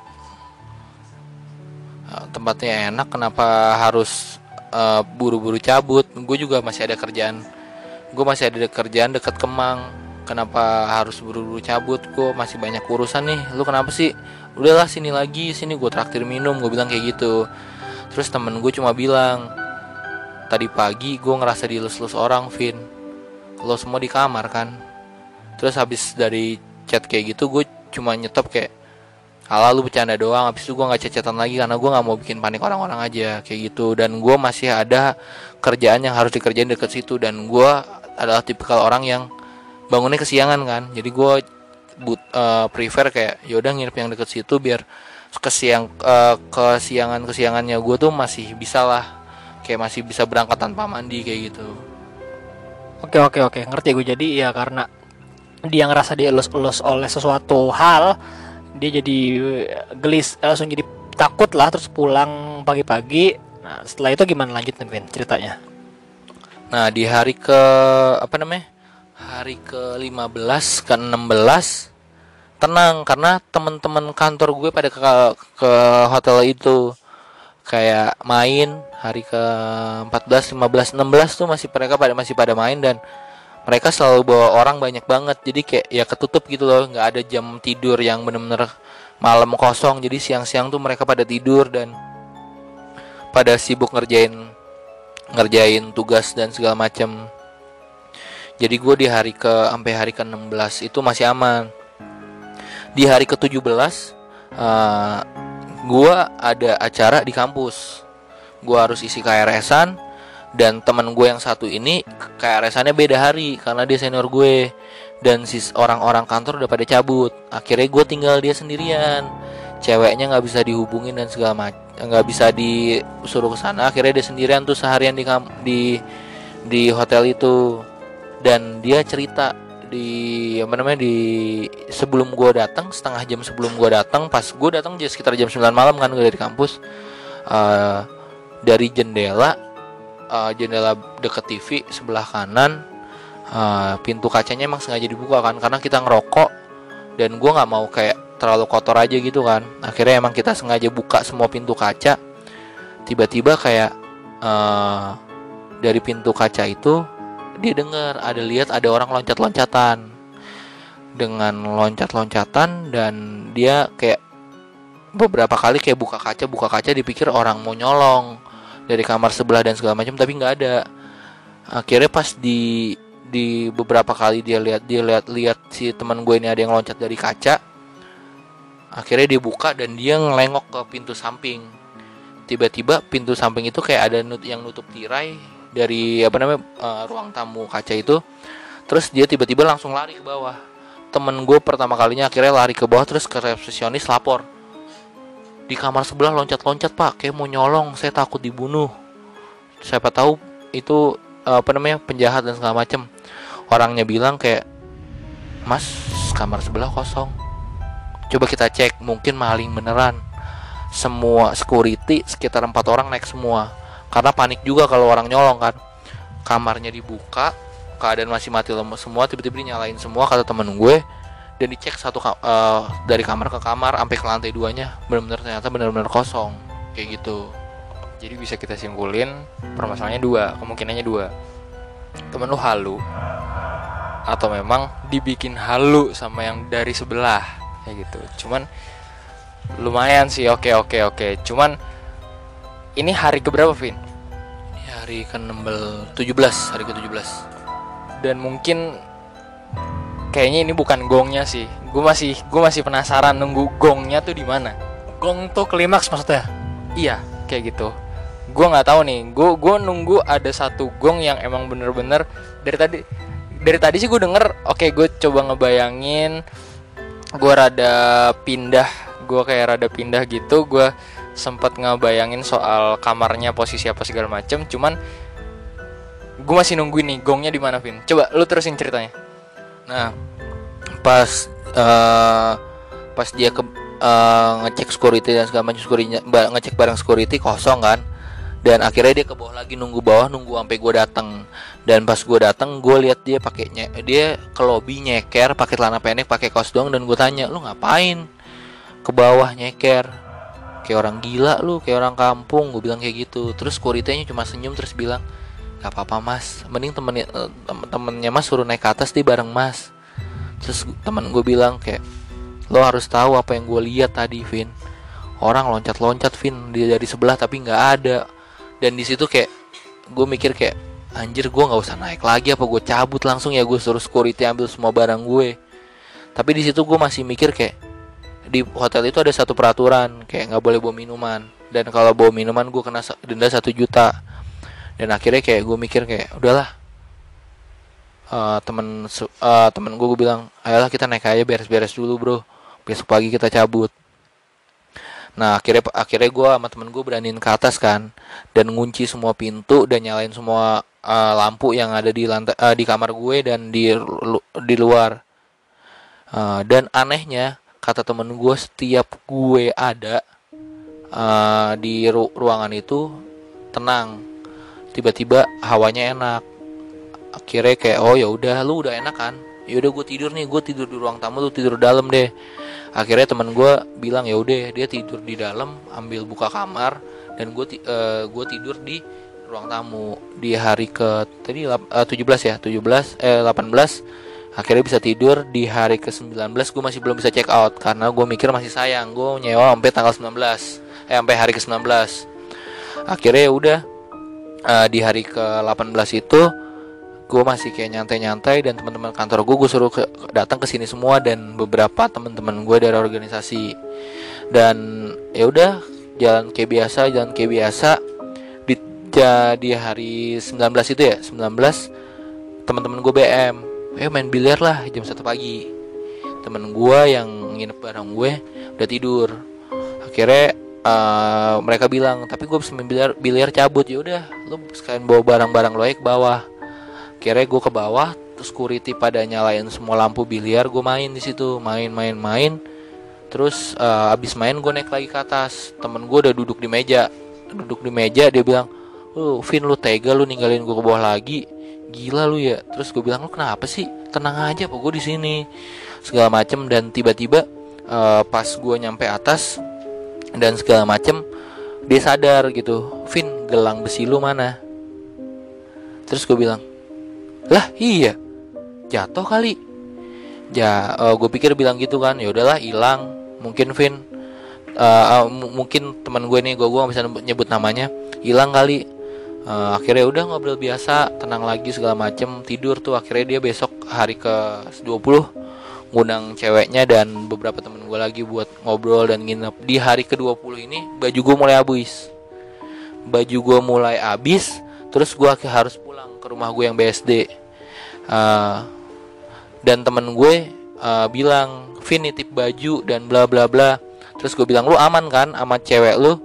Eh, Tempatnya enak kenapa harus eh, buru-buru cabut. Gue juga masih ada kerjaan. Gue masih ada kerjaan deket Kemang. Kenapa harus buru-buru cabut? Gue masih banyak urusan nih. Lu kenapa sih? Udahlah sini lagi Sini gue traktir minum. Gue bilang kayak gitu. Terus temen gue cuma bilang Tadi pagi gue ngerasa dilus-lus orang Vin. Lo semua di kamar kan? Terus habis dari chat kayak gitu gue cuma nyetop kayak Ala lu bercanda doang. Habis itu gue gak chat-chatan lagi Karena gue gak mau bikin panik orang-orang aja Kayak gitu. Dan gue masih ada kerjaan yang harus dikerjain deket situ. Dan gue adalah tipikal orang yang Bangunnya kesiangan kan. Jadi gue but, eh, prefer kayak yaudah nginep yang deket situ Biar kesiang eh, kesiangan kesiangannya gue tuh masih bisa lah. Kayak masih bisa berangkat tanpa mandi kayak gitu.
Oke oke oke. Ngerti gue jadi ya karena dia ngerasa dielus-elus oleh sesuatu hal dia jadi eh, gelis eh, langsung jadi takut lah terus pulang pagi-pagi. Nah setelah itu gimana lanjut nih Vin ceritanya?
Nah di hari ke apa namanya hari ke 15 ke 16 tenang karena teman-teman kantor gue pada ke ke hotel itu kayak main hari ke 14 15 16 tuh masih mereka pada masih pada main dan mereka selalu bawa orang banyak banget jadi kayak ya ketutup gitu loh nggak ada jam tidur yang bener-bener malam kosong jadi siang-siang tuh mereka pada tidur dan pada sibuk ngerjain ngerjain tugas dan segala macam. Jadi gue di hari ke sampai hari ke 16 itu masih aman. Di hari ke 17 uh, gue ada acara di kampus. Gue harus isi KRS-an dan teman gue yang satu ini KRS-annya beda hari karena dia senior gue. dan sis orang-orang kantor udah pada cabut. Akhirnya gue tinggal dia sendirian. Ceweknya nggak bisa dihubungin dan segala macam nggak bisa disuruh ke sana. Akhirnya dia sendirian tuh seharian di di di hotel itu. Dan dia cerita di apa namanya di sebelum gue datang setengah jam sebelum gue datang pas gue datang jadi sekitar jam 9 malam kan gue dari kampus eh, dari jendela eh, jendela deket TV sebelah kanan eh, pintu kacanya emang sengaja dibuka kan karena kita ngerokok dan gue nggak mau kayak terlalu kotor aja gitu kan. Akhirnya emang kita sengaja buka semua pintu kaca. Tiba-tiba kayak eh, dari pintu kaca itu dia dengar ada lihat ada orang loncat-loncatan. Dengan loncat-loncatan dan dia kayak beberapa kali kayak buka kaca buka kaca dipikir orang mau nyolong dari kamar sebelah dan segala macam tapi nggak ada. Akhirnya pas di di beberapa kali dia lihat dia lihat lihat si teman gue ini ada yang loncat dari kaca akhirnya dia buka dan dia ngelengok ke pintu samping. Tiba-tiba pintu samping itu kayak ada nut yang nutup tirai dari apa namanya eh, ruang tamu kaca itu. Terus dia tiba-tiba langsung lari ke bawah. Temen gue pertama kalinya akhirnya lari ke bawah terus ke resepsionis lapor di kamar sebelah loncat-loncat pak. Kayak mau nyolong saya takut dibunuh. Siapa tahu itu apa namanya penjahat dan segala macem. Orangnya bilang kayak mas kamar sebelah kosong. Coba kita cek mungkin maling beneran. Semua security sekitar empat orang naik semua. Karena panik juga kalau orang nyolong kan. Kamarnya dibuka keadaan masih mati lemah semua tiba-tiba dinyalain semua kata temen gue dan dicek satu ka- eh, dari kamar ke kamar sampai ke lantai duanya benar-benar ternyata benar-benar kosong kayak gitu
Jadi bisa kita simpulin permasalahannya dua, kemungkinannya dua. Temen lu halu atau memang dibikin halu sama yang dari sebelah kayak gitu. Cuman lumayan sih, oke oke oke. Cuman ini hari keberapa, Vin?
Ini hari ke 16 17 hari ke 17
Dan mungkin kayaknya ini bukan gongnya sih. Gue masih gue masih penasaran nunggu gongnya tuh di mana.
Gong tuh klimaks maksudnya.
Iya, kayak gitu. Gue nggak tahu nih. Gue gue nunggu ada satu gong yang emang bener-bener dari tadi dari tadi sih gue denger. Oke, gue coba ngebayangin. Gue rada pindah. Gue kayak rada pindah gitu. Gue sempat ngebayangin soal kamarnya posisi apa segala macem. Cuman gue masih nungguin nih gongnya di mana, Vin. Coba lu terusin ceritanya.
Nah, pas eh, pas dia ke eh, ngecek security dan segala macam security ngecek barang security kosong kan. Dan akhirnya dia ke bawah lagi nunggu bawah nunggu sampai gue datang. Dan pas gue datang gue lihat dia pakai nye- dia ke lobby nyeker pakai celana pendek pakai kaos doang dan gue tanya lu ngapain ke bawah nyeker kayak orang gila lu kayak orang kampung gue bilang kayak gitu terus securitynya cuma senyum terus bilang gak apa-apa mas. Mending temennya eh, tem- temennya mas suruh naik ke atas di bareng mas. Terus temen gue bilang kayak lo harus tahu apa yang gue lihat tadi Vin. Orang loncat-loncat Vin. Dia dari sebelah tapi nggak ada. Dan di situ kayak gue mikir kayak anjir gue nggak usah naik lagi. Apa gue cabut langsung ya? Gue suruh security ambil semua barang gue. Tapi di situ gue masih mikir kayak di hotel itu ada satu peraturan kayak nggak boleh bawa minuman. Dan kalau bawa minuman gue kena denda satu juta dan akhirnya kayak gue mikir kayak udahlah. Eh, temen eh, temen gue gue bilang ayolah kita naik aja beres-beres dulu bro. Besok pagi kita cabut. Nah akhirnya akhirnya gue sama temen gue beraniin ke atas kan dan ngunci semua pintu dan nyalain semua eh, lampu yang ada di lantai eh, di kamar gue dan di lu- di luar. Eh, dan anehnya kata temen gue setiap gue ada eh, di ru- ruangan itu tenang tiba-tiba hawanya enak. Akhirnya kayak oh ya udah lu udah enak kan? Ya udah gue tidur nih gue tidur di ruang tamu lu tidur dalam deh. Akhirnya teman gue bilang ya udah dia tidur di dalam ambil buka kamar dan gue gue tidur di ruang tamu. Di hari ke tadi eh, 17 ya 17 eh 18 akhirnya bisa tidur. Di hari ke 19 gue masih belum bisa check out karena gue mikir masih sayang gue nyewa sampai tanggal 19 eh sampai hari ke 19 akhirnya ya udah eh, di hari ke 18 itu gue masih kayak nyantai-nyantai dan teman-teman kantor gue gue suruh ke, datang ke sini semua dan beberapa teman-teman gue dari organisasi. Dan ya udah jalan kayak biasa jalan kayak biasa. Di jadi hari 19 itu ya 19 teman-teman gue BM eh main biliar lah jam satu pagi. Temen gue yang nginep bareng gue udah tidur. Akhirnya uh, mereka bilang tapi gue bisa biliar biliar cabut. Ya udah lu sekalian bawa barang-barang lo ke bawah. Akhirnya gue ke bawah terus security pada nyalain semua lampu biliar gue main di situ. Main main main. Terus uh, abis main gue naik lagi ke atas. Temen gue udah duduk di meja. Duduk di meja dia bilang lu Vin lu tega lu ninggalin gue ke bawah lagi? Gila lu ya. Terus gue bilang lu kenapa sih? Tenang aja apa gue di sini? Segala macem dan tiba-tiba uh, pas gue nyampe atas dan segala macem dia sadar gitu Vin gelang besi lu mana? Terus gue bilang lah iya jatuh kali. Ya uh, gue pikir bilang gitu kan ya udahlah hilang mungkin Vin uh, uh, mungkin teman gue nih gue gue bisa nyebut namanya hilang kali. Uh, akhirnya udah ngobrol biasa tenang lagi segala macem tidur tuh akhirnya dia besok hari ke 20 ngundang ceweknya dan beberapa temen gue lagi buat ngobrol dan nginep. Di hari ke 20 ini baju gue mulai habis. Baju gue mulai habis terus gue harus pulang ke rumah gue yang BSD uh, dan temen gue uh, bilang Vin nitip baju dan bla bla bla. Terus gue bilang lu aman kan sama cewek lu?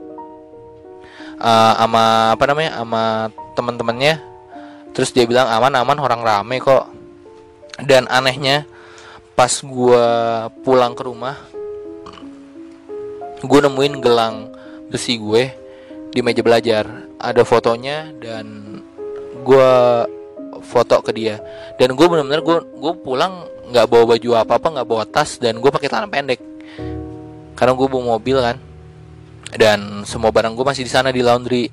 Uh, sama apa namanya sama teman-temannya terus dia bilang aman aman orang rame kok. Dan anehnya pas gue pulang ke rumah gue nemuin gelang besi gue di meja belajar. Ada fotonya dan gue foto ke dia. Dan gue benar-benar gue gue pulang nggak bawa baju apa apa nggak bawa tas dan gue pakai celana pendek. Karena gue bawa mobil kan. Dan semua barang gue masih di sana di laundry.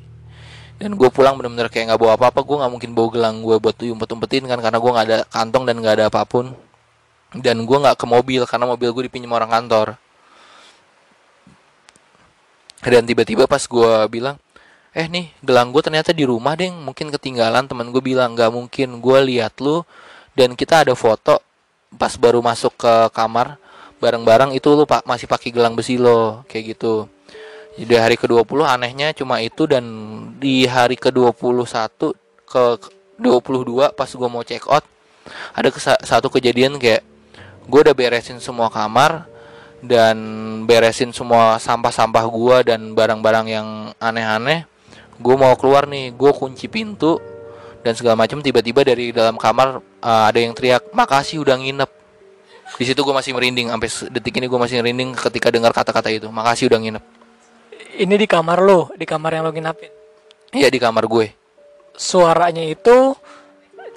Dan gue pulang bener-bener kayak nggak bawa apa-apa. Gue nggak mungkin bawa gelang gue buat tuh umpet-umpetin kan karena gue nggak ada kantong dan nggak ada apa pun dan gue nggak ke mobil karena mobil gue dipinjam orang kantor. Dan tiba-tiba pas gue bilang eh nih gelang gue ternyata di rumah deh mungkin ketinggalan teman gue bilang nggak mungkin gue lihat lu dan kita ada foto. Pas baru masuk ke kamar bareng-bareng itu lu pak masih pakai gelang besi lo kayak gitu. Di hari ke-20 anehnya cuma itu dan di hari ke-21 ke 22 pas gue mau check out ada satu kejadian kayak gue udah beresin semua kamar dan beresin semua sampah-sampah gue dan barang-barang yang aneh-aneh gue mau keluar nih gue kunci pintu dan segala macam tiba-tiba dari dalam kamar uh, ada yang teriak makasih udah nginep di situ gue masih merinding sampai detik ini gue masih merinding ketika dengar kata-kata itu makasih udah nginep
ini di kamar lo, di kamar yang lo nginapin.
Iya di kamar gue.
Suaranya itu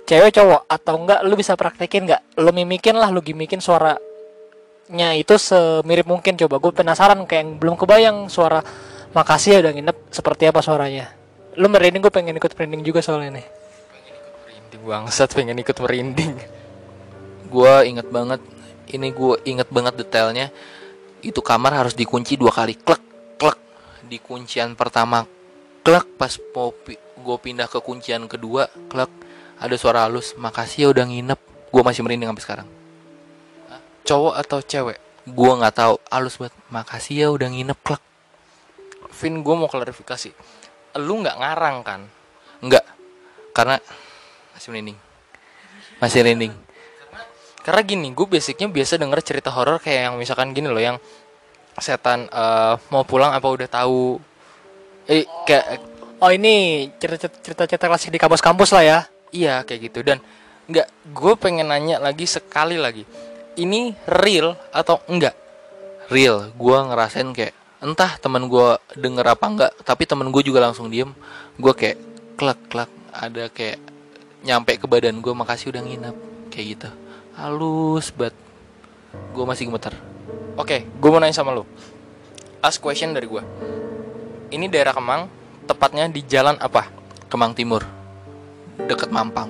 cewek cowok atau enggak lu bisa praktekin enggak? Lu mimikin lah, lu gimikin suaranya itu semirip mungkin coba. Gue penasaran kayak yang belum kebayang suara makasih ya udah nginep seperti apa suaranya. Lu merinding gue pengen ikut merinding juga soalnya nih.
Pengen ikut merinding bangsat, pengen ikut merinding.
Gue inget banget, ini gue inget banget detailnya. Itu kamar harus dikunci dua kali, klek di kuncian pertama klek pas mau gue pindah ke kuncian kedua klek ada suara halus makasih ya udah nginep. Gue masih merinding sampai sekarang.
Cowok atau cewek?
Gue nggak tahu halus banget. Makasih ya udah nginep klek
Vin gue mau klarifikasi. Lu nggak ngarang kan?
Nggak. Karena masih merinding. Masih merinding.
Karena gini gue basicnya biasa denger cerita horor kayak yang misalkan gini loh yang setan uh, mau pulang apa udah tahu.
Eh kayak oh ini cerita-cerita klasik di kampus-kampus lah ya
iya kayak gitu. Dan nggak gue pengen nanya lagi sekali lagi. Ini real atau enggak
real. Gue ngerasain kayak entah teman gue denger apa enggak tapi temen gue juga langsung diem. Gue kayak klak klak. Ada kayak nyampe ke badan gue makasih udah nginep. Kayak gitu. Halus banget. Gue masih gemeter.
Oke, okay, gue mau nanya sama lo. Ask question dari gue. Ini daerah Kemang, tepatnya di jalan apa?
Kemang Timur, deket Mampang.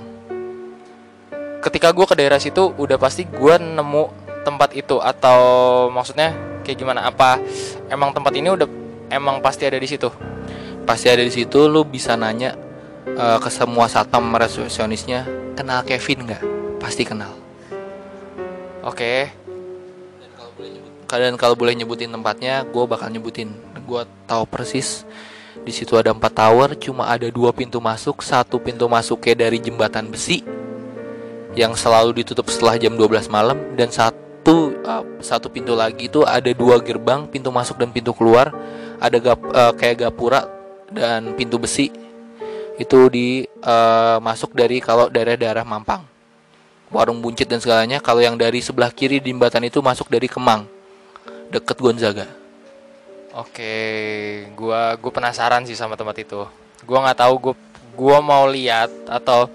Ketika gue ke daerah situ, udah pasti gue nemu tempat itu atau maksudnya kayak gimana? Apa emang tempat ini udah emang pasti ada di situ?
Pasti ada di situ. Lu bisa nanya uh, ke semua satpam resepsionisnya, kenal Kevin nggak? Pasti kenal.
Oke. Okay
kalian kalau boleh nyebutin tempatnya gue bakal nyebutin gue tahu persis di situ ada empat tower cuma ada dua pintu masuk satu pintu masuknya dari jembatan besi yang selalu ditutup setelah jam 12 malam dan satu uh, satu pintu lagi itu ada dua gerbang pintu masuk dan pintu keluar. Ada gap, uh, kayak gapura dan pintu besi. Itu di uh, masuk dari kalau daerah-daerah Mampang. Warung buncit dan segalanya. Kalau yang dari sebelah kiri jembatan itu masuk dari Kemang deket Gonzaga
Oke, gua gua penasaran sih sama tempat itu. Gua nggak tahu gua gua mau lihat atau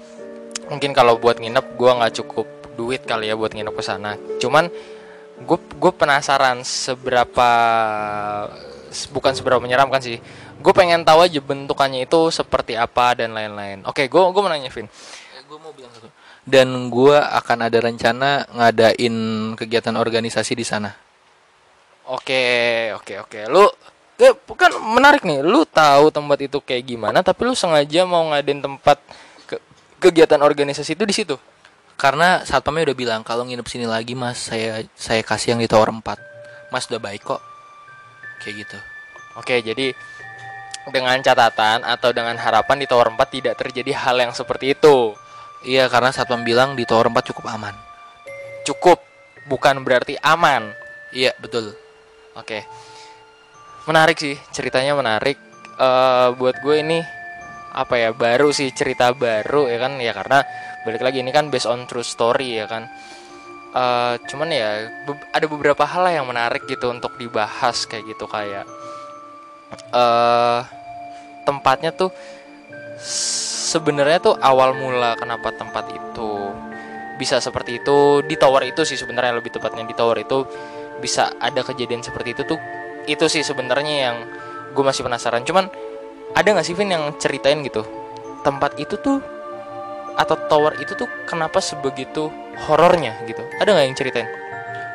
mungkin kalau buat nginep gua nggak cukup duit kali ya buat nginep ke sana. Cuman gue gue penasaran seberapa bukan seberapa menyeramkan sih. Gue pengen tahu aja bentukannya itu seperti apa dan lain-lain. Oke, gue gue mau nanya Vin.
gue mau bilang satu dan gue akan ada rencana ngadain kegiatan organisasi di sana
Oke, oke, oke. Lu eh, kan menarik nih. Lu tahu tempat itu kayak gimana, tapi lu sengaja mau ngadain tempat ke- kegiatan organisasi itu di situ.
karena satpamnya udah bilang kalau nginep sini lagi mas saya saya kasih yang di tower 4 mas udah baik kok kayak gitu
Oke, jadi dengan catatan atau dengan harapan di Tower 4 tidak terjadi hal yang seperti itu.
iya karena satpam bilang di tower 4 cukup aman
Cukup, bukan berarti aman.
iya betul
Oke. Menarik sih, ceritanya menarik. Eh buat gue ini apa ya, baru sih cerita baru ya kan ya karena balik lagi ini kan based on true story ya kan. Eh cuman ya be- ada beberapa hal yang menarik gitu untuk dibahas kayak gitu kayak eh tempatnya tuh sebenarnya tuh awal mula kenapa tempat itu bisa seperti itu di tower itu sih sebenarnya lebih tepatnya di tower itu bisa ada kejadian seperti itu tuh itu sih sebenarnya yang gue masih penasaran. Cuman ada nggak sih Vin yang ceritain gitu tempat itu tuh atau tower itu tuh kenapa sebegitu horornya gitu? Ada nggak yang ceritain?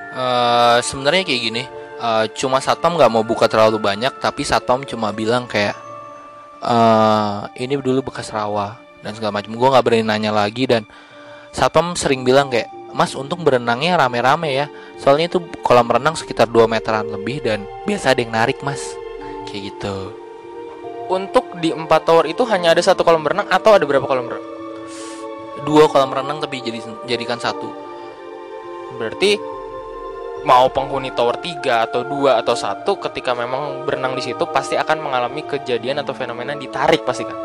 Eh, sebenarnya kayak gini eh, cuma satpam nggak mau buka terlalu banyak tapi satpam cuma bilang kayak eh ini dulu bekas rawa dan segala macam. Gue nggak berani nanya lagi dan satpam sering bilang kayak mas untung berenangnya rame-rame ya. Soalnya itu kolam renang sekitar 2 meteran lebih dan biasa ada yang narik mas. Kayak gitu.
Untuk di empat tower itu hanya ada satu kolam renang atau ada berapa kolam renang?
Dua kolam renang tapi jadi jadikan satu.
Berarti mau penghuni tower 3 atau dua atau satu ketika memang berenang di situ pasti akan mengalami kejadian atau fenomena ditarik pasti kan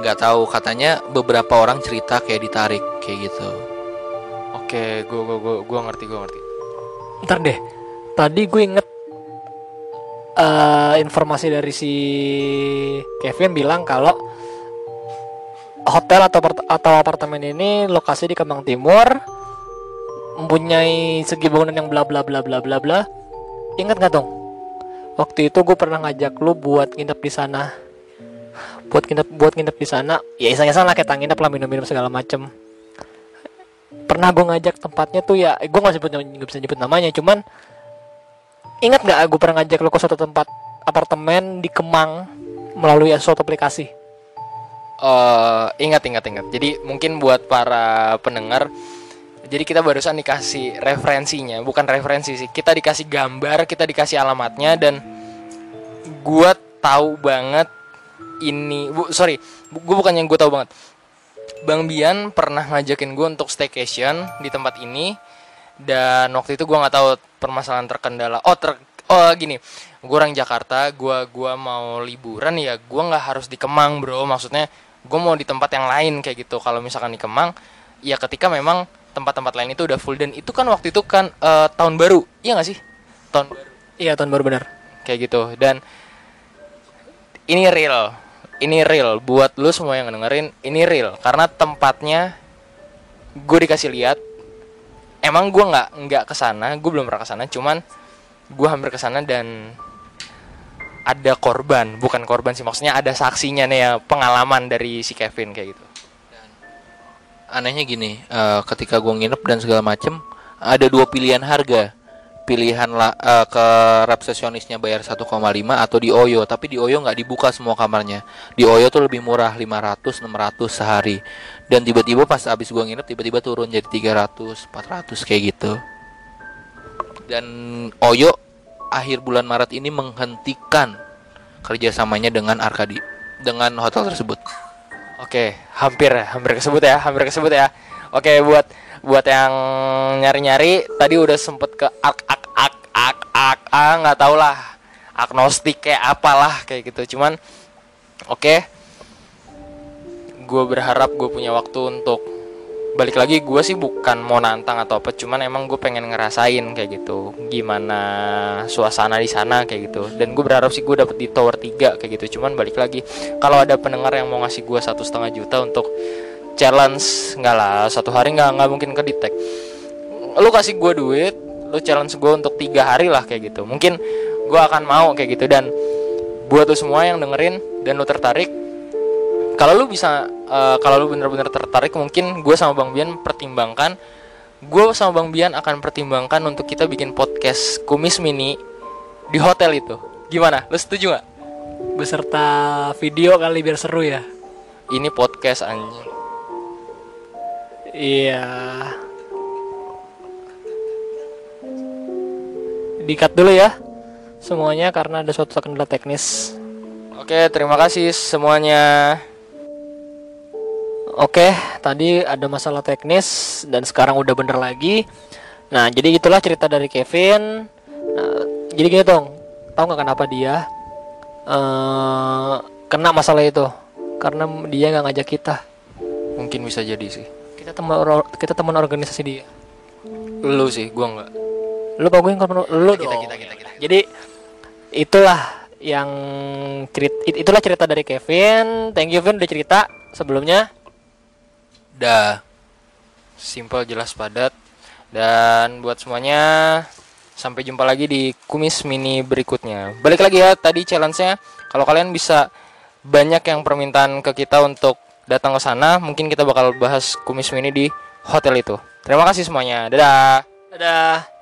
nggak tahu katanya beberapa orang cerita kayak ditarik kayak gitu
Oke, gua gua gua gua ngerti, gua ngerti.
Ntar deh, tadi gue inget eh, informasi dari si Kevin bilang kalau hotel atau atau apartemen ini lokasi di Kemang Timur mempunyai segi bangunan yang bla bla bla bla bla bla. Ingat nggak dong? Waktu itu gue pernah ngajak lu buat nginep di sana. Buat nginep buat nginep di sana, ya iseng-iseng lah kita nginep lah minum-minum segala macem pernah gue ngajak tempatnya tuh ya gue nggak sebut nggak bisa nyebut namanya cuman ingat nggak gue pernah ngajak lo ke suatu tempat apartemen di Kemang melalui suatu aplikasi
Eh, ingat ingat ingat. Jadi mungkin buat para pendengar jadi kita barusan dikasih referensinya, bukan referensi sih. Kita dikasih gambar, kita dikasih alamatnya dan gua tahu banget ini bu, sorry, gua bukan yang gue tahu banget. Bang Bian pernah ngajakin gue untuk staycation di tempat ini dan waktu itu gua nggak tahu permasalahan terkendala. Oh ter oh gini, gue orang Jakarta, gua gua mau liburan ya, gua nggak harus di Kemang bro. Maksudnya gue mau di tempat yang lain kayak gitu. Kalau misalkan di Kemang, ya ketika memang tempat-tempat lain itu udah full dan itu kan waktu itu kan eh, tahun baru, iya nggak sih? Tahun baru
iya tahun baru benar
kayak gitu dan ini real ini real. Buat lu semua yang dengerin ini real. Karena tempatnya gue dikasih lihat. Emang gue nggak nggak ke sana gue belum pernah ke sana cuman gue hampir ke sana dan ada korban. Bukan korban sih maksudnya ada saksinya nih ya pengalaman dari si Kevin kayak gitu.
Anehnya gini eh, ketika gue nginep dan segala macem ada dua pilihan harga pilihan lah eh, ke resepsionisnya bayar 1,5 atau di Oyo. Tapi di Oyo nggak dibuka semua kamarnya. Di Oyo tuh lebih murah 500 600 sehari. Dan tiba-tiba pas abis gua nginep tiba-tiba turun jadi 300 400 kayak gitu. Dan Oyo akhir bulan Maret ini menghentikan kerjasamanya dengan Arkadi dengan hotel tersebut.
Oke, hampir hampir kesebut ya, hampir kesebut ya. Oke, buat buat yang nyari-nyari tadi udah sempet ke ak ak ak ah nggak tau lah. Agnostik kayak apalah kayak gitu. Cuman oke. Gue berharap gue punya waktu untuk balik lagi gue sih bukan mau nantang atau apa cuman emang gue pengen ngerasain kayak gitu. Gimana suasana di sana kayak gitu. Dan gue berharap sih gue dapet di tower 3 kayak gitu. Cuman balik lagi kalau ada pendengar yang mau ngasih gue satu setengah juta untuk challenge nggak lah satu hari nggak nggak mungkin ke detect lu kasih gue duit lu challenge gue untuk tiga hari lah kayak gitu. Mungkin gue akan mau kayak gitu. Dan buat tuh semua yang dengerin dan lu tertarik kalau lu bisa uh, kalau lu bener-bener tertarik mungkin gue sama bang Bian pertimbangkan. Gue sama bang Bian akan pertimbangkan untuk kita bikin podcast kumis mini di hotel itu. Gimana? Lu setuju nggak?
Beserta video kali biar seru ya?
Ini podcast anjing.
Iya dikat dulu ya semuanya karena ada suatu kendala teknis
oke terima kasih semuanya
Oke, tadi ada masalah teknis dan sekarang udah bener lagi. Nah, jadi itulah cerita dari Kevin. Nah, jadi gini dong, tahu nggak kenapa dia uh, kena masalah itu? Karena dia nggak ngajak kita.
mungkin bisa jadi sih
Kita teman kita teman organisasi dia.
lu sih gua nggak
Lu apa gue lu
kita,
dong.
kita, kita, kita.
Jadi itulah yang cerita itulah cerita dari Kevin. Thank you Vin udah cerita sebelumnya.
Dah.
simple jelas padat dan buat semuanya sampai jumpa lagi di kumis mini berikutnya balik lagi ya tadi challenge-nya kalau kalian bisa banyak yang permintaan ke kita untuk datang ke sana mungkin kita bakal bahas kumis mini di hotel itu terima kasih semuanya dadah
Dadah.